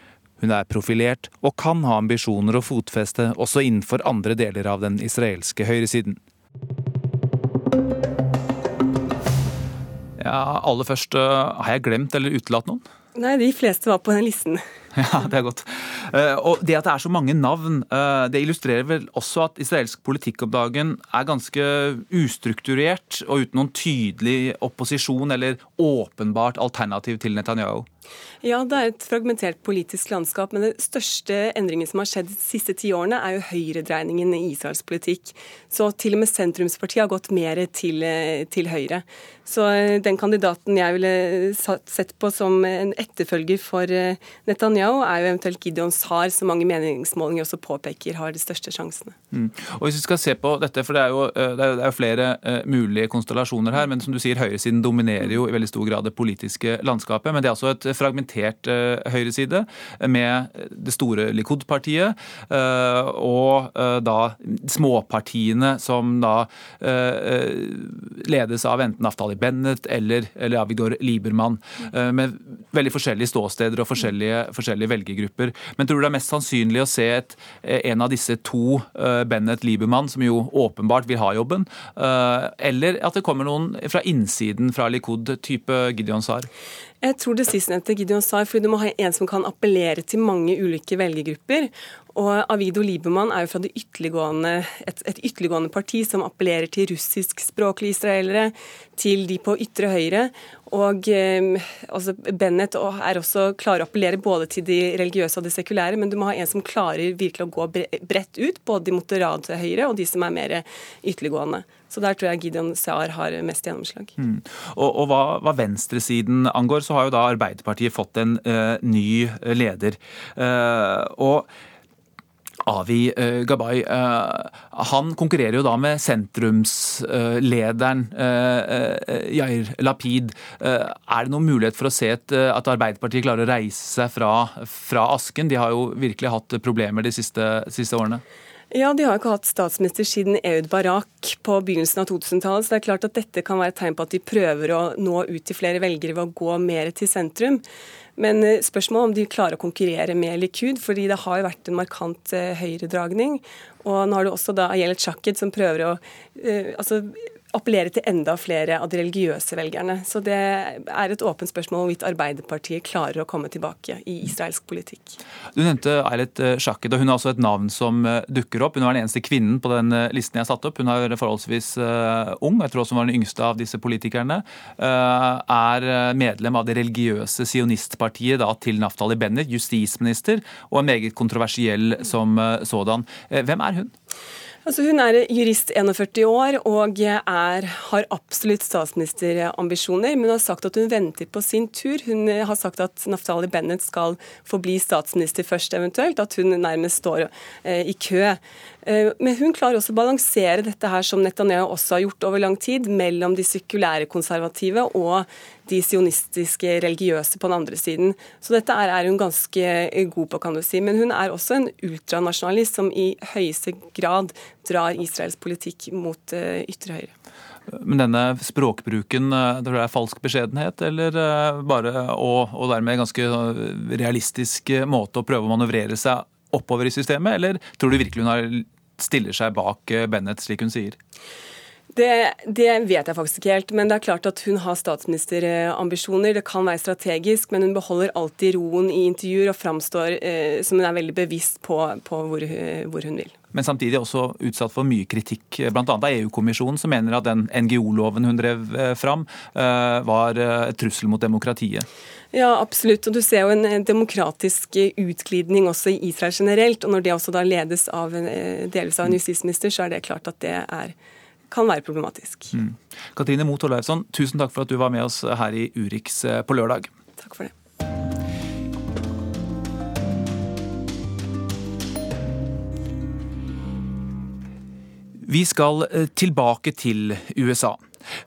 hun er profilert og kan ha ambisjoner og fotfeste også innenfor andre deler av den israelske høyresiden. Ja, aller først, eh, har jeg glemt eller utelatt noen? Nei, de fleste var på den listen. Ja, det er godt. Eh, og det at det er så mange navn, eh, det illustrerer vel også at israelsk politikk om dagen er ganske ustrukturert og uten noen tydelig opposisjon eller åpenbart alternativ til Netanyahu. Ja, det er et fragmentert politisk landskap, men den største endringen som har skjedd de siste ti årene, er jo høyredreiningen i Israels politikk. Så til og med sentrumspartiet har gått mer til, til høyre. Så eh, den kandidaten jeg ville sett på som en etterfølger for eh, Netanyahu, er jo eventuelt Gideon Sar, som mange meningsmålinger også påpeker har de største sjansene. Mm. Og Hvis vi skal se på dette, for det er jo, eh, det er jo flere mulige konstellasjoner her, men som du sier, høyresiden dominerer jo i veldig stor grad det politiske landskapet. Men det er altså et fragmentert høyreside med det store Likud-partiet og da småpartiene som da ledes av enten Naftali Bennett eller, eller Avigdor Liebermann, eh, med veldig forskjellige ståsteder og forskjellige, forskjellige, velgergrupper. Men tror du det er mest sannsynlig å se et, eh, en av disse to, eh, Bennett-Liebermann, som jo åpenbart vil ha jobben, eller at det kommer noen fra innsiden fra Likud, type Gideon Sar? Jeg tror det sistnevnte Gideon sa, fordi du må ha en som kan appellere til mange ulike velgergrupper. Og Avido Liebermann er jo fra ytterliggående, et, et ytterliggående parti som appellerer til russiskspråklige israelere, til de på ytre høyre. Og eh, altså Bennett er også klarer å appellere både til de religiøse og de sekulære, men du må ha en som klarer virkelig å gå bredt ut, både de moderate høyre og de som er mer ytterliggående. Så der tror jeg Gideon Saar har mest gjennomslag. Mm. Og, og hva, hva, venstresiden angår, så har jo da Arbeiderpartiet fått en uh, ny leder. Uh, og Avi uh, Gabay uh, han konkurrerer jo da med sentrumslederen Yair Lapid. Er det noen mulighet for å se et, at Arbeiderpartiet klarer å reise seg fra, fra, asken? De har jo virkelig hatt problemer de siste, siste årene. Ja, De har ikke hatt statsminister siden Eud Barak på begynnelsen av 2000-tallet. Så det er klart at dette kan være et tegn på at de prøver å nå ut til flere velgere ved å gå mer til sentrum. Men spørsmålet spørsmålet om de klarer å konkurrere med Likud, fordi det har jo vært en markant eh, høyredragning. Og nå har du også da Ayelet Shaked som prøver å uh, altså appellere til enda flere av de religiøse velgerne. Så det er et åpent spørsmål hvorvidt Arbeiderpartiet klarer å komme tilbake i israelsk politikk. Du nevnte Eilet Shaked, og hun har også et navn som dukker opp. Hun var den eneste kvinnen på den listen jeg satte opp. Hun er forholdsvis ung, jeg tror også hun var den yngste av disse politikerne. Er medlem av det religiøse sionistpartiet da, til Naftali Bennett, justisminister, og er meget kontroversiell som sådan. Hvem er hun? Altså, hun er jurist 41 år og er, har absolutt statsministerambisjoner, men har sagt at hun venter på sin tur. Hun har sagt at Naftali Bennett skal få bli statsminister først, eventuelt. At hun nærmest står eh, i kø. Eh, men hun klarer også å balansere dette her, som Netanyahu også har gjort over lang tid, mellom de sekulære konservative og de sionistiske religiøse på den andre siden. Så dette er, er hun ganske god på, kan du si. Men hun er også en ultranasjonalist som i høyeste grad drar Israels politikk mot uh, ytre høyre. Men denne språkbruken, eh, det er falsk beskjedenhet, eller eh, bare og, og dermed ganske realistisk måte å prøve å manøvrere seg oppover i systemet, eller tror du virkelig hun stiller seg bak Bennett, slik hun sier? Det, det, vet jeg faktisk ikke helt, men det er klart at hun har statsministerambisjoner. Det kan være strategisk, men hun beholder alltid roen i intervjuer og framstår eh, som hun er veldig bevisst på, på hvor, hvor, hun vil. Men samtidig også utsatt for mye kritikk, bl.a. av EU-kommisjonen, som mener at den NGO-loven hun drev eh, fram, eh, var eh, et trussel mot demokratiet. Ja, absolutt. Og du ser jo en demokratisk utglidning også i Israel generelt. Og når det også da ledes av, delvis av en justisminister, så er det klart at det er kan være problematisk. Mm. Katrine Moe Torleifsson, tusen takk for at du var med oss her i Urix eh, på lørdag. Takk for det. Vi skal eh, tilbake til USA.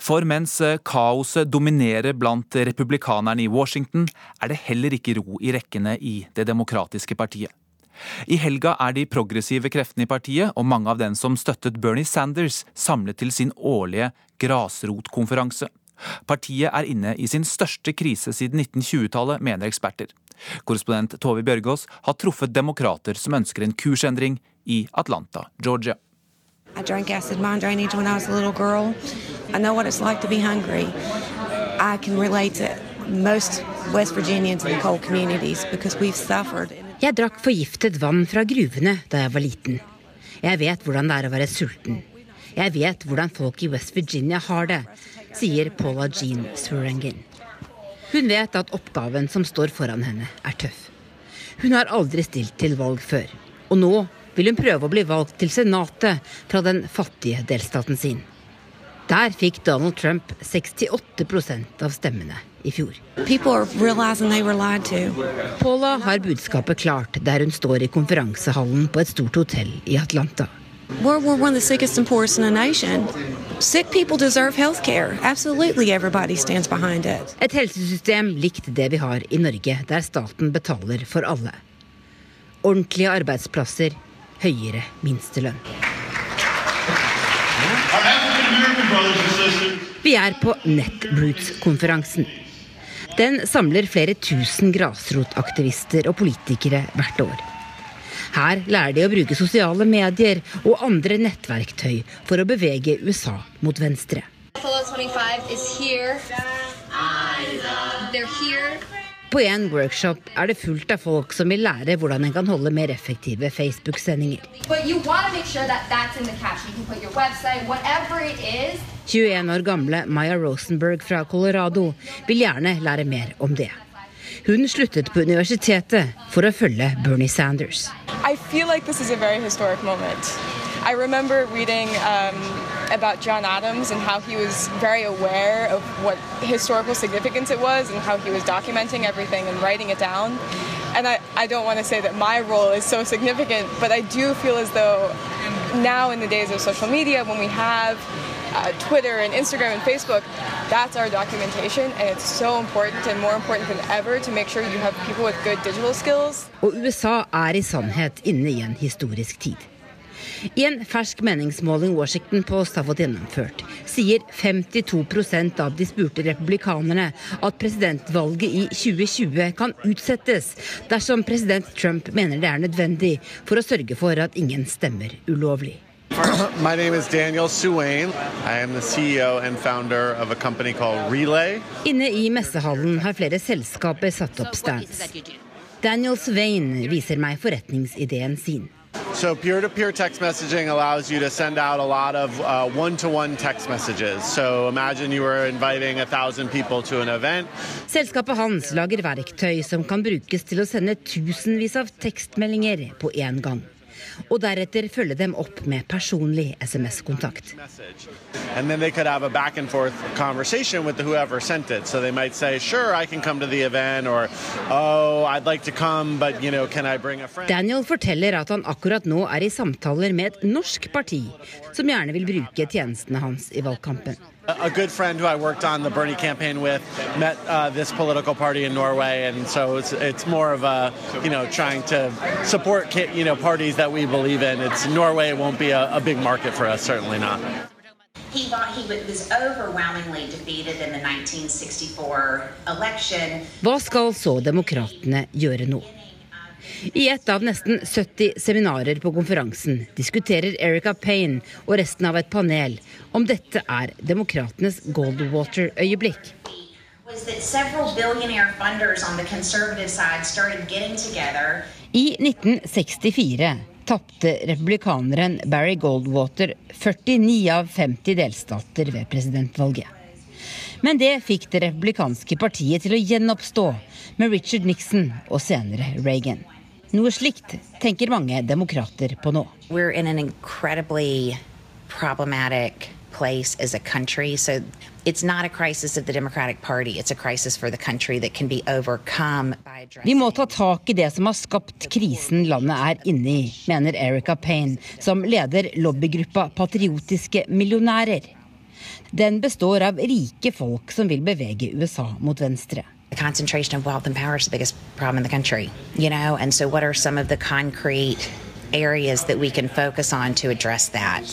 For mens eh, kaoset dominerer blant republikanerne i Washington, er det heller ikke ro i rekkene i Det demokratiske partiet. I helga er de progressive kreftene i partiet og mange av dem som støttet Bernie Sanders, samlet til sin årlige grasrotkonferanse. Partiet er inne i sin største krise siden 1920-tallet, mener eksperter. Korrespondent Tove Bjørgaas har truffet demokrater som ønsker en kursendring i Atlanta, Georgia. I drank acid mine drainage when I was a little girl. I know what it's like to be hungry. I can relate to most West Virginians in the coal communities because we've suffered. Jeg drakk forgiftet vann fra gruvene da jeg var liten. Jeg vet hvordan det er å være sulten. Jeg vet hvordan folk i West Virginia har det, sier Paula Jean Swerengen. Hun vet at oppgaven som står foran henne, er tøff. Hun har aldri stilt til valg før, og nå vil hun prøve å bli valgt til Senatet fra den fattige delstaten sin. Der fikk Donald Trump 68% av stemmene i fjor. Paula har budskapet klart der hun står i konferansehallen på et stort hotell i Atlanta. We're, we're one of the sickest and poorest in the nation. Sick people deserve health care. Absolutely everybody stands behind it. Et helsesystem likt det vi har i Norge, der staten betaler for alle. Ordentlige arbeidsplasser, høyere minstelønn. Vi er på Netroots-konferansen. Den samler flere tusen grasrotaktivister og politikere hvert år. Her lærer de å bruke sosiale medier og andre nettverktøy for å bevege USA mot venstre. Apollo 25 is here. They're here. På en workshop er det fullt av folk som vil lære hvordan en kan holde mer effektive Facebook-sendinger. 21 år gamle Maya Rosenberg fra Colorado vil gjerne lære mer om det. Hun sluttet på universitetet for å følge Bernie Sanders. I feel like this is a very historic moment. I remember reading um, about John Adams and how he was very aware of what historical significance it was and how he was documenting everything and writing it down. And I, I don't want to say that my role is so significant, but I do feel as though now in the days of social media, when we have uh, Twitter and Instagram and Facebook, that's our documentation, and it's so important and more important than ever to make sure you have people with good digital skills. Og USA er i sannhet inne i en historisk tid. I en fersk meningsmåling Washington Post har fått gjennomført, sier 52 av de spurte republikanerne at presidentvalget i 2020 kan utsettes dersom president Trump mener det er nødvendig for å sørge for at ingen stemmer ulovlig. My name is Daniel Suwain. I am the CEO and founder of a company called Relay. Inne i messehallen har flere selskaper satt opp stands. Daniel Swain viser meg forretningsideen sin. So peer-to-peer text messaging allows you to send out a lot of uh, one-to-one text messages. So imagine you were inviting a thousand people to an event. Selskapet hans lager verktøy som kan brukes til å sende tusenvis av tekstmeldinger på én gang. Og deretter følge dem opp med personlig SMS-kontakt. "Oh, I'd like to come, but you know, can I bring a friend?" Daniel forteller at han akkurat nå er i samtaler med et norsk parti som gjerne vil bruke tjenestene hans i valgkampen. A good friend who I worked on the Bernie campaign with met uh, this political party in Norway, and so it's it's more of a you know trying to support you know parties that we believe in. It's Norway won't be a, a big market for us, certainly not. He thought he was overwhelmingly defeated in the 1964 election. Hva skal så demokratene gjøre nå? I et av nesten 70 seminarer på konferansen diskuterer Erica Payne og resten av et panel om dette er demokratenes Goldwater-øyeblikk. I 1964 tapte republikaneren Barry Goldwater 49 av 50 delstater ved presidentvalget. Men det fikk det republikanske partiet til å gjenoppstå med Richard Nixon og senere Reagan. Noe slikt tenker mange demokrater på nå. We're in an incredibly problematic place as a country. So it's not a crisis of the Democratic Party. It's a crisis for the country that can be overcome by Vi må ta tak i det som har skapt krisen landet er inne i, mener Erica Payne, som leder lobbygruppa Patriotiske millionærer. Den består av rike folk som vil bevege USA mot venstre. The concentration of wealth and power is the biggest problem in the country, you know, and so what are some of the concrete areas that we can focus on to address that?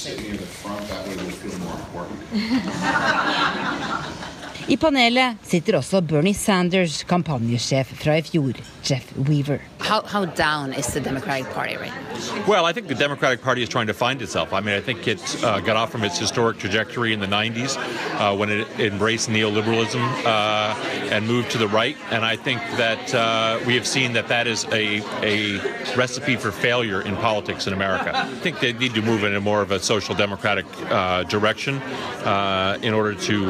I panelet sitter også Bernie Sanders, kampanjesjef fra i fjor, Jeff Weaver. How, how down is the Democratic Party right now? Well, I think the Democratic Party is trying to find itself. I mean, I think it uh, got off from its historic trajectory in the 90s uh, when it embraced neoliberalism uh, and moved to the right. And I think that uh, we have seen that that is a, a recipe for failure in politics in America. I think they need to move in a more of a social democratic uh, direction uh, in order to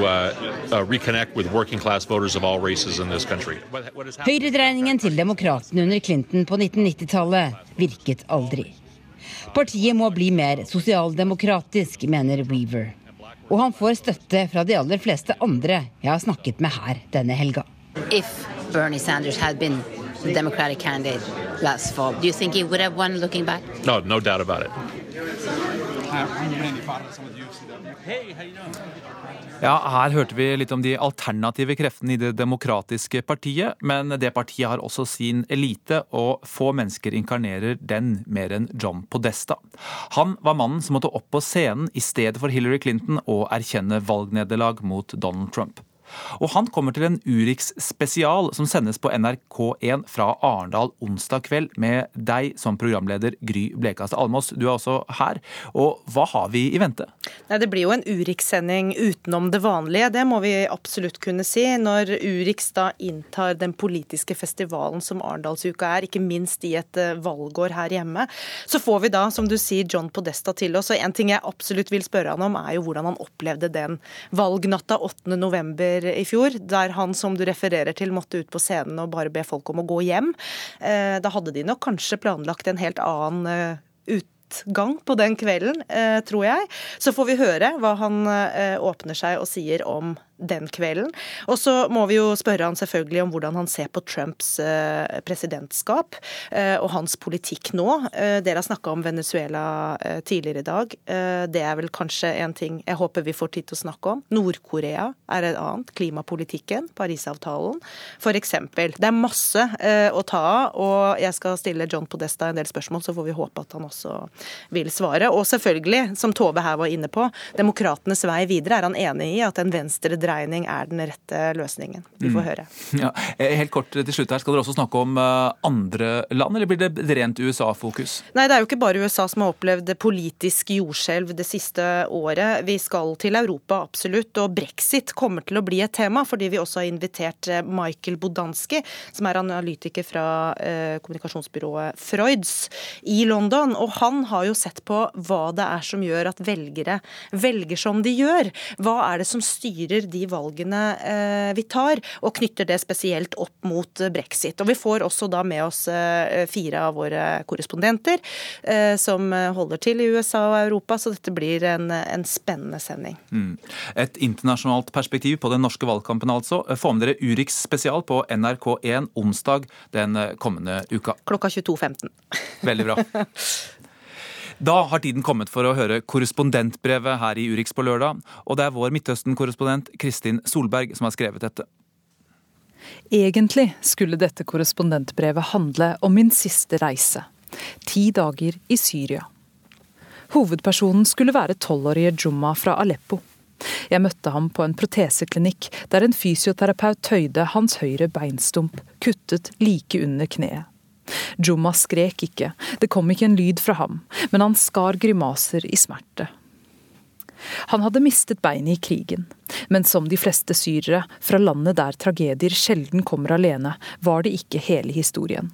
reconnect with working class voters of all races in this country. Høyredreiningen til demokratene under Clinton på 1990-tallet virket aldri. Partiet må bli mer sosialdemokratisk, mener Weaver. Og han får støtte fra de aller fleste andre jeg har snakket med her denne helga. If Bernie Sanders had been the Democratic candidate last fall, do you think he would have won looking back? No, no doubt about it. Ja, Her hørte vi litt om de alternative kreftene i Det demokratiske partiet. Men det partiet har også sin elite, og få mennesker inkarnerer den mer enn John Podesta. Han var mannen som måtte opp på scenen i stedet for Hillary Clinton og erkjenne valgnederlag mot Donald Trump. Og han kommer til en Urix-spesial som sendes på NRK1 fra Arendal onsdag kveld, med deg som programleder Gry Blekastad Almås. Du er også her. Og hva har vi i vente? Nei, Det blir jo en Urix-sending utenom det vanlige, det må vi absolutt kunne si. Når Urix da inntar den politiske festivalen som Arendalsuka er, ikke minst i et eh, valgår her hjemme, så får vi da, som du sier, John Podesta til oss. Og en ting jeg absolutt vil spørre han om, er jo hvordan han opplevde den valgnatta 8. november i fjor, der han som du refererer til måtte ut på scenen og bare be folk om å gå hjem. Eh, da hadde de nok kanskje planlagt en helt annen eh, utgang på den kvelden, eh, tror jeg. Så får vi høre hva han åpner seg og sier om den kvelden. Og så må vi jo spørre han selvfølgelig om hvordan han ser på Trumps eh, presidentskap eh, og hans politikk nå. Eh, dere har snakka om Venezuela tidligere i dag. Det er vel kanskje en ting jeg håper vi får tid til å snakke om. Nord-Korea er et annet. Klimapolitikken, Parisavtalen f.eks. Det er masse å ta av, og jeg skal stille John Podesta en del spørsmål, så får vi håpe at han også vil svare. Og selvfølgelig, som Tove her var inne på, demokratenes vei videre. Er han enig i at en venstre dreining er den rette løsningen. Vi får mm. høre. Ja, eh, helt kort til slutt her, Skal dere også snakke om eh, andre land, eller blir det rent USA-fokus? Nei, det er jo ikke bare USA som har opplevd politisk jordskjelv det siste året. Vi skal til Europa, absolutt. Og brexit kommer til å bli et tema, fordi vi også har invitert eh, Michael Bodanski, som er analytiker fra kommunikasjonsbyrået Freuds i London. Og han har jo sett på hva det er som gjør at velgere velger som de gjør. Hva er det som styrer de de valgene eh, vi tar, og knytter det spesielt opp mot brexit. Og Vi får også da med oss fire av våre korrespondenter som holder til i USA og Europa, så dette blir en, en spennende sending. Mm. Et internasjonalt perspektiv på den norske valgkampen altså. Få med dere Urix spesial på NRK1 onsdag den kommende uka. Klokka 22.15. Veldig bra. Da har tiden kommet for å høre korrespondentbrevet her i Urix på lørdag. Og det er vår Midtøsten-korrespondent Kristin Solberg som har skrevet dette. Egentlig skulle dette korrespondentbrevet handle om min siste reise. Ti dager i Syria. Hovedpersonen skulle være tolvårige Jumma fra Aleppo. Jeg møtte ham på en proteseklinikk der en fysioterapeut tøyde hans høyre beinstump, kuttet like under kneet. Jumma skrek ikke, det kom ikke en lyd fra ham, men han skar grimaser i smerte. Han hadde mistet beinet i krigen, men som de fleste syrere fra landet der tragedier sjelden kommer alene, var det ikke hele historien.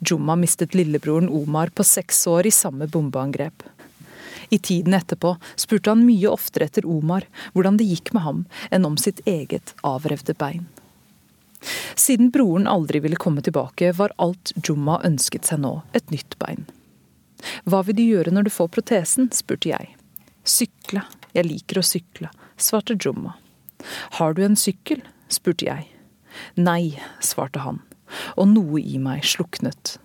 Jumma mistet lillebroren Omar på seks år i samme bombeangrep. I tiden etterpå spurte han mye oftere etter Omar, hvordan det gikk med ham, enn om sitt eget avrevde bein. Siden broren aldri ville komme tilbake, var alt Jumma ønsket seg nå et nytt bein. Hva vil du gjøre når du får protesen, spurte jeg. Sykle, jeg liker å sykle, svarte Jumma. Har du en sykkel, spurte jeg. Nei, svarte han, og noe i meg sluknet.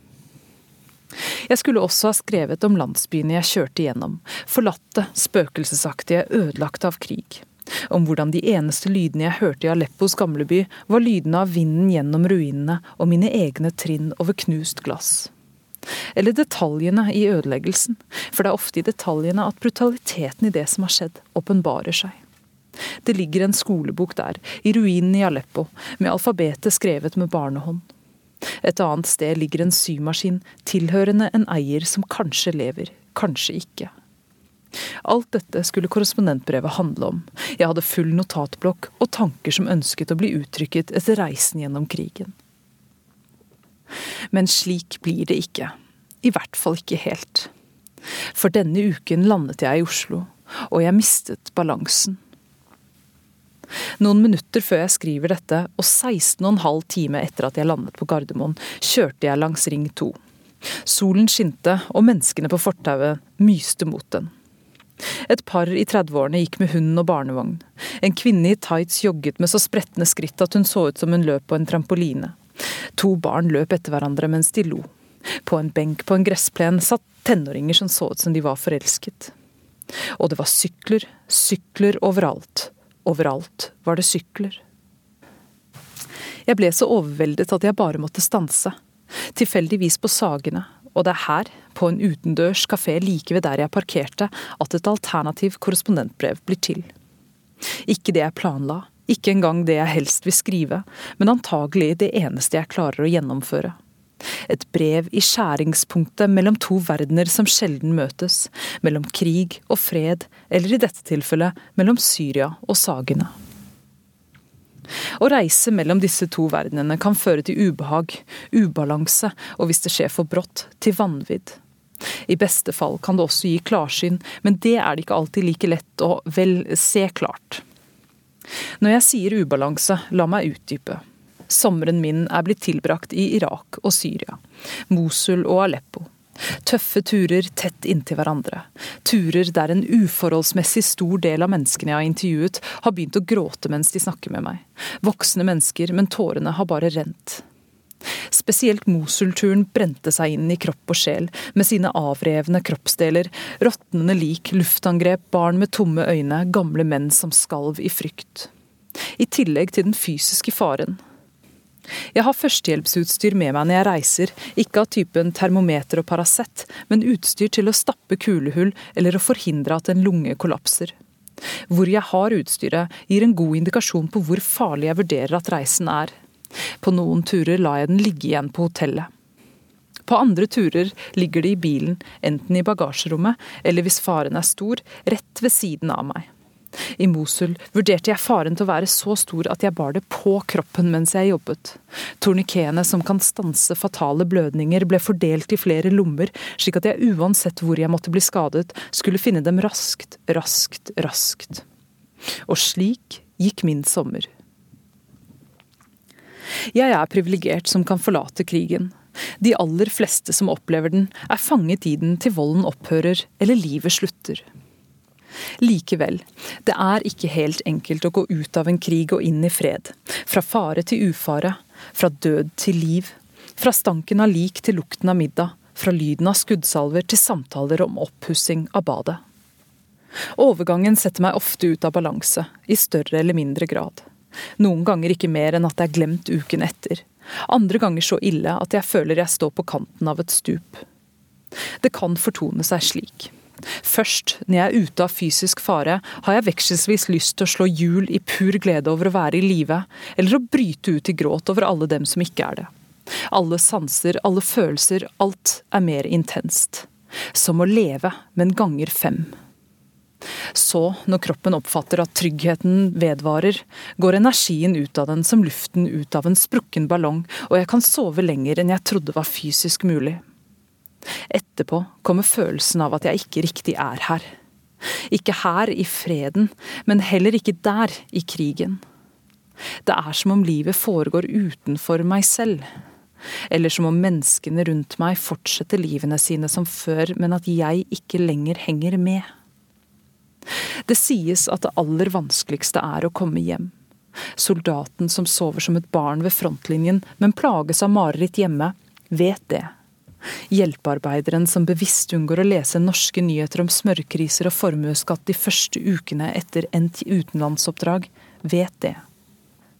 Jeg skulle også ha skrevet om landsbyene jeg kjørte gjennom, forlatte, spøkelsesaktige, ødelagte av krig om hvordan de eneste lydene jeg hørte i Aleppos gamleby, var lydene av vinden gjennom ruinene og mine egne trinn over knust glass. Eller detaljene i ødeleggelsen, for det er ofte i detaljene at brutaliteten i det som har skjedd, åpenbarer seg. Det ligger en skolebok der, i ruinen i Aleppo, med alfabetet skrevet med barnehånd. Et annet sted ligger en symaskin tilhørende en eier som kanskje lever, kanskje ikke. Alt dette skulle korrespondentbrevet handle om. Jeg hadde full notatblokk og tanker som ønsket å bli uttrykket etter reisen gjennom krigen. Men slik blir det ikke. I hvert fall ikke helt. For denne uken landet jeg i Oslo, og jeg mistet balansen. Noen minutter før jeg skriver dette, og 16,5 timer etter at jeg landet på Gardermoen, kjørte jeg langs Ring 2. Solen skinte, og menneskene på fortauet myste mot den. Et par i 30-årene gikk med hund og barnevogn. En kvinne i tights jogget med så spretne skritt at hun så ut som hun løp på en trampoline. To barn løp etter hverandre mens de lo. På en benk på en gressplen satt tenåringer som så ut som de var forelsket. Og det var sykler, sykler overalt. Overalt var det sykler. Jeg ble så overveldet at jeg bare måtte stanse. Tilfeldigvis på Sagene, og det er her, på en utendørs kafé like ved der jeg parkerte, at et alternativ korrespondentbrev blir til. Ikke det jeg planla, ikke engang det jeg helst vil skrive, men antagelig det eneste jeg klarer å gjennomføre. Et brev i skjæringspunktet mellom to verdener som sjelden møtes, mellom krig og fred, eller i dette tilfellet mellom Syria og sagene. Å reise mellom disse to verdenene kan føre til ubehag, ubalanse, og hvis det skjer for brått, til vanvidd. I beste fall kan det også gi klarsyn, men det er det ikke alltid like lett å vel se klart. Når jeg sier ubalanse, la meg utdype. Sommeren min er blitt tilbrakt i Irak og Syria, Mosul og Aleppo. Tøffe turer tett inntil hverandre. Turer der en uforholdsmessig stor del av menneskene jeg har intervjuet, har begynt å gråte mens de snakker med meg. Voksne mennesker, men tårene har bare rent. Spesielt Mosul-turen brente seg inn i kropp og sjel, med sine avrevne kroppsdeler, råtnende lik, luftangrep, barn med tomme øyne, gamle menn som skalv i frykt. I tillegg til den fysiske faren, jeg har førstehjelpsutstyr med meg når jeg reiser, ikke av typen termometer og Paracet, men utstyr til å stappe kulehull eller å forhindre at en lunge kollapser. Hvor jeg har utstyret, gir en god indikasjon på hvor farlig jeg vurderer at reisen er. På noen turer lar jeg den ligge igjen på hotellet. På andre turer ligger det i bilen, enten i bagasjerommet eller hvis faren er stor, rett ved siden av meg. I Mosul vurderte jeg faren til å være så stor at jeg bar det på kroppen mens jeg jobbet. Tornikeene som kan stanse fatale blødninger ble fordelt i flere lommer, slik at jeg uansett hvor jeg måtte bli skadet, skulle finne dem raskt, raskt, raskt. Og slik gikk min sommer. Jeg er privilegert som kan forlate krigen. De aller fleste som opplever den, er fanget i den til volden opphører eller livet slutter. Likevel, det er ikke helt enkelt å gå ut av en krig og inn i fred. Fra fare til ufare, fra død til liv. Fra stanken av lik til lukten av middag. Fra lyden av skuddsalver til samtaler om oppussing av badet. Overgangen setter meg ofte ut av balanse, i større eller mindre grad. Noen ganger ikke mer enn at det er glemt uken etter. Andre ganger så ille at jeg føler jeg står på kanten av et stup. Det kan fortone seg slik. Først, når jeg er ute av fysisk fare, har jeg vekselvis lyst til å slå hjul i pur glede over å være i live, eller å bryte ut i gråt over alle dem som ikke er det. Alle sanser, alle følelser, alt er mer intenst. Som å leve, men ganger fem. Så, når kroppen oppfatter at tryggheten vedvarer, går energien ut av den som luften ut av en sprukken ballong, og jeg kan sove lenger enn jeg trodde var fysisk mulig. Etterpå kommer følelsen av at jeg ikke riktig er her. Ikke her i freden, men heller ikke der i krigen. Det er som om livet foregår utenfor meg selv. Eller som om menneskene rundt meg fortsetter livene sine som før, men at jeg ikke lenger henger med. Det sies at det aller vanskeligste er å komme hjem. Soldaten som sover som et barn ved frontlinjen, men plages av mareritt hjemme, vet det. Hjelpearbeideren som bevisst unngår å lese norske nyheter om smørkriser og formuesskatt de første ukene etter endt utenlandsoppdrag, vet det.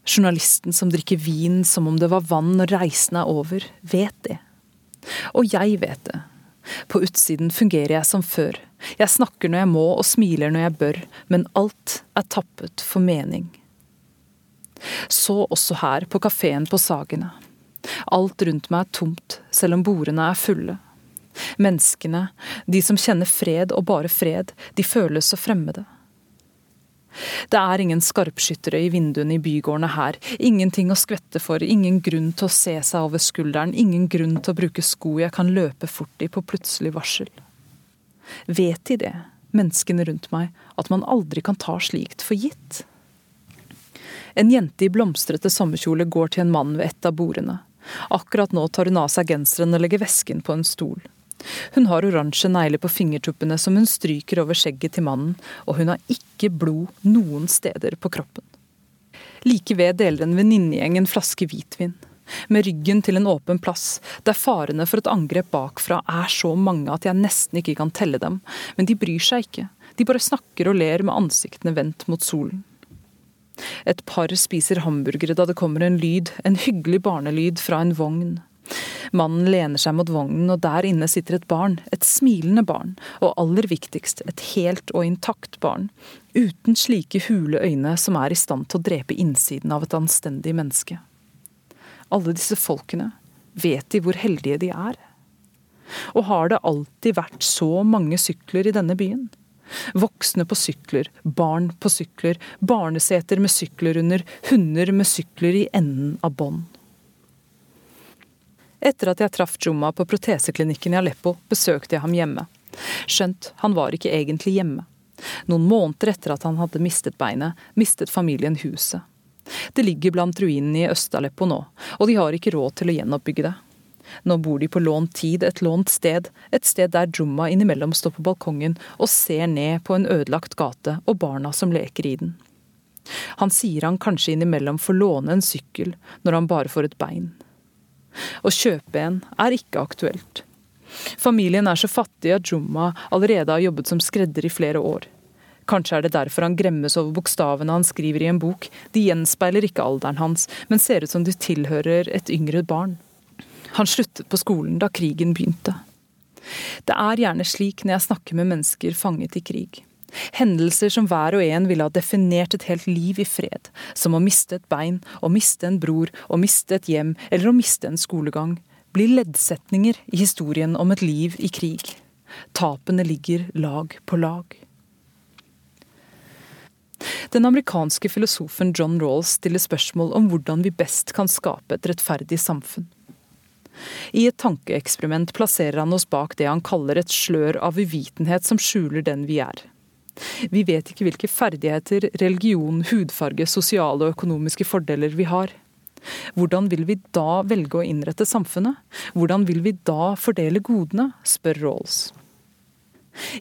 Journalisten som drikker vin som om det var vann når reisen er over, vet det. Og jeg vet det. På utsiden fungerer jeg som før. Jeg snakker når jeg må og smiler når jeg bør, men alt er tappet for mening. Så også her på kafeen på Sagene. Alt rundt meg er tomt, selv om bordene er fulle. Menneskene, de som kjenner fred og bare fred, de føles så fremmede. Det er ingen skarpskyttere i vinduene i bygårdene her, ingenting å skvette for, ingen grunn til å se seg over skulderen, ingen grunn til å bruke sko jeg kan løpe fort i på plutselig varsel. Vet de det, menneskene rundt meg, at man aldri kan ta slikt for gitt? En jente i blomstrete sommerkjole går til en mann ved et av bordene. Akkurat nå tar hun av seg genseren og legger vesken på en stol. Hun har oransje negler på fingertuppene som hun stryker over skjegget til mannen, og hun har ikke blod noen steder på kroppen. Like ved deler en venninnegjeng en flaske hvitvin. Med ryggen til en åpen plass, der farene for et angrep bakfra er så mange at jeg nesten ikke kan telle dem. Men de bryr seg ikke. De bare snakker og ler med ansiktene vendt mot solen. Et par spiser hamburgere da det kommer en lyd, en hyggelig barnelyd fra en vogn. Mannen lener seg mot vognen, og der inne sitter et barn, et smilende barn, og aller viktigst, et helt og intakt barn, uten slike hule øyne som er i stand til å drepe innsiden av et anstendig menneske. Alle disse folkene, vet de hvor heldige de er? Og har det alltid vært så mange sykler i denne byen? Voksne på sykler, barn på sykler, barneseter med sykler under, hunder med sykler i enden av bånd. Etter at jeg traff Juma på proteseklinikken i Aleppo, besøkte jeg ham hjemme. Skjønt han var ikke egentlig hjemme. Noen måneder etter at han hadde mistet beinet, mistet familien huset. Det ligger blant ruinene i Øst-Aleppo nå, og de har ikke råd til å gjenoppbygge det. Nå bor de på lånt tid et lånt sted, et sted der Jumma innimellom står på balkongen og ser ned på en ødelagt gate og barna som leker i den. Han sier han kanskje innimellom får låne en sykkel når han bare får et bein. Å kjøpe en er ikke aktuelt. Familien er så fattig at Jumma allerede har jobbet som skredder i flere år. Kanskje er det derfor han gremmes over bokstavene han skriver i en bok. De gjenspeiler ikke alderen hans, men ser ut som de tilhører et yngre barn. Han sluttet på skolen da krigen begynte. Det er gjerne slik når jeg snakker med mennesker fanget i krig. Hendelser som hver og en ville ha definert et helt liv i fred, som å miste et bein, å miste en bror, å miste et hjem eller å miste en skolegang, blir leddsetninger i historien om et liv i krig. Tapene ligger lag på lag. Den amerikanske filosofen John Rawls stiller spørsmål om hvordan vi best kan skape et rettferdig samfunn. I et tankeeksperiment plasserer han oss bak det han kaller et slør av uvitenhet som skjuler den vi er. Vi vet ikke hvilke ferdigheter, religion, hudfarge, sosiale og økonomiske fordeler vi har. Hvordan vil vi da velge å innrette samfunnet? Hvordan vil vi da fordele godene, spør Rawls.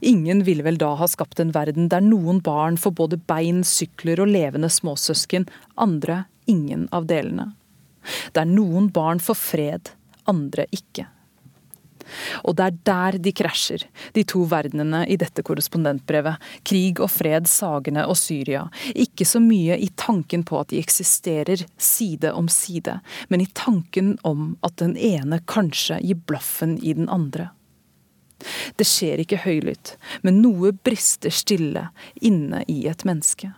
Ingen ville vel da ha skapt en verden der noen barn får både bein, sykler og levende småsøsken, andre ingen av delene. Der noen barn får fred, andre ikke. Og det er der de krasjer, de to verdenene i dette korrespondentbrevet. Krig og fred, Sagene og Syria. Ikke så mye i tanken på at de eksisterer side om side, men i tanken om at den ene kanskje gir blaffen i den andre. Det skjer ikke høylytt, men noe brister stille inne i et menneske.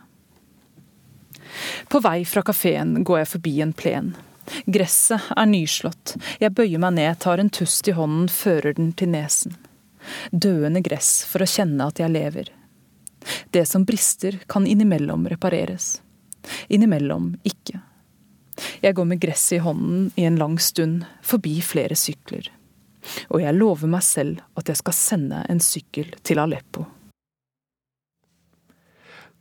På vei fra kafeen går jeg forbi en plen. Gresset er nyslått. Jeg bøyer meg ned, tar en tust i hånden, fører den til nesen. Døende gress for å kjenne at jeg lever. Det som brister, kan innimellom repareres. Innimellom ikke. Jeg går med gresset i hånden i en lang stund, forbi flere sykler. Og jeg lover meg selv at jeg skal sende en sykkel til Aleppo.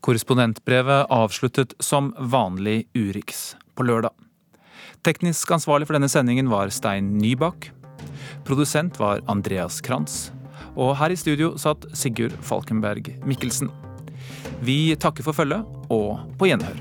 Korrespondentbrevet avsluttet som vanlig Urix på lørdag. Teknisk ansvarlig for denne sendingen var Stein Nybakk. Produsent var Andreas Krantz. Og her i studio satt Sigurd Falkenberg Mikkelsen. Vi takker for følget, og på gjenhør.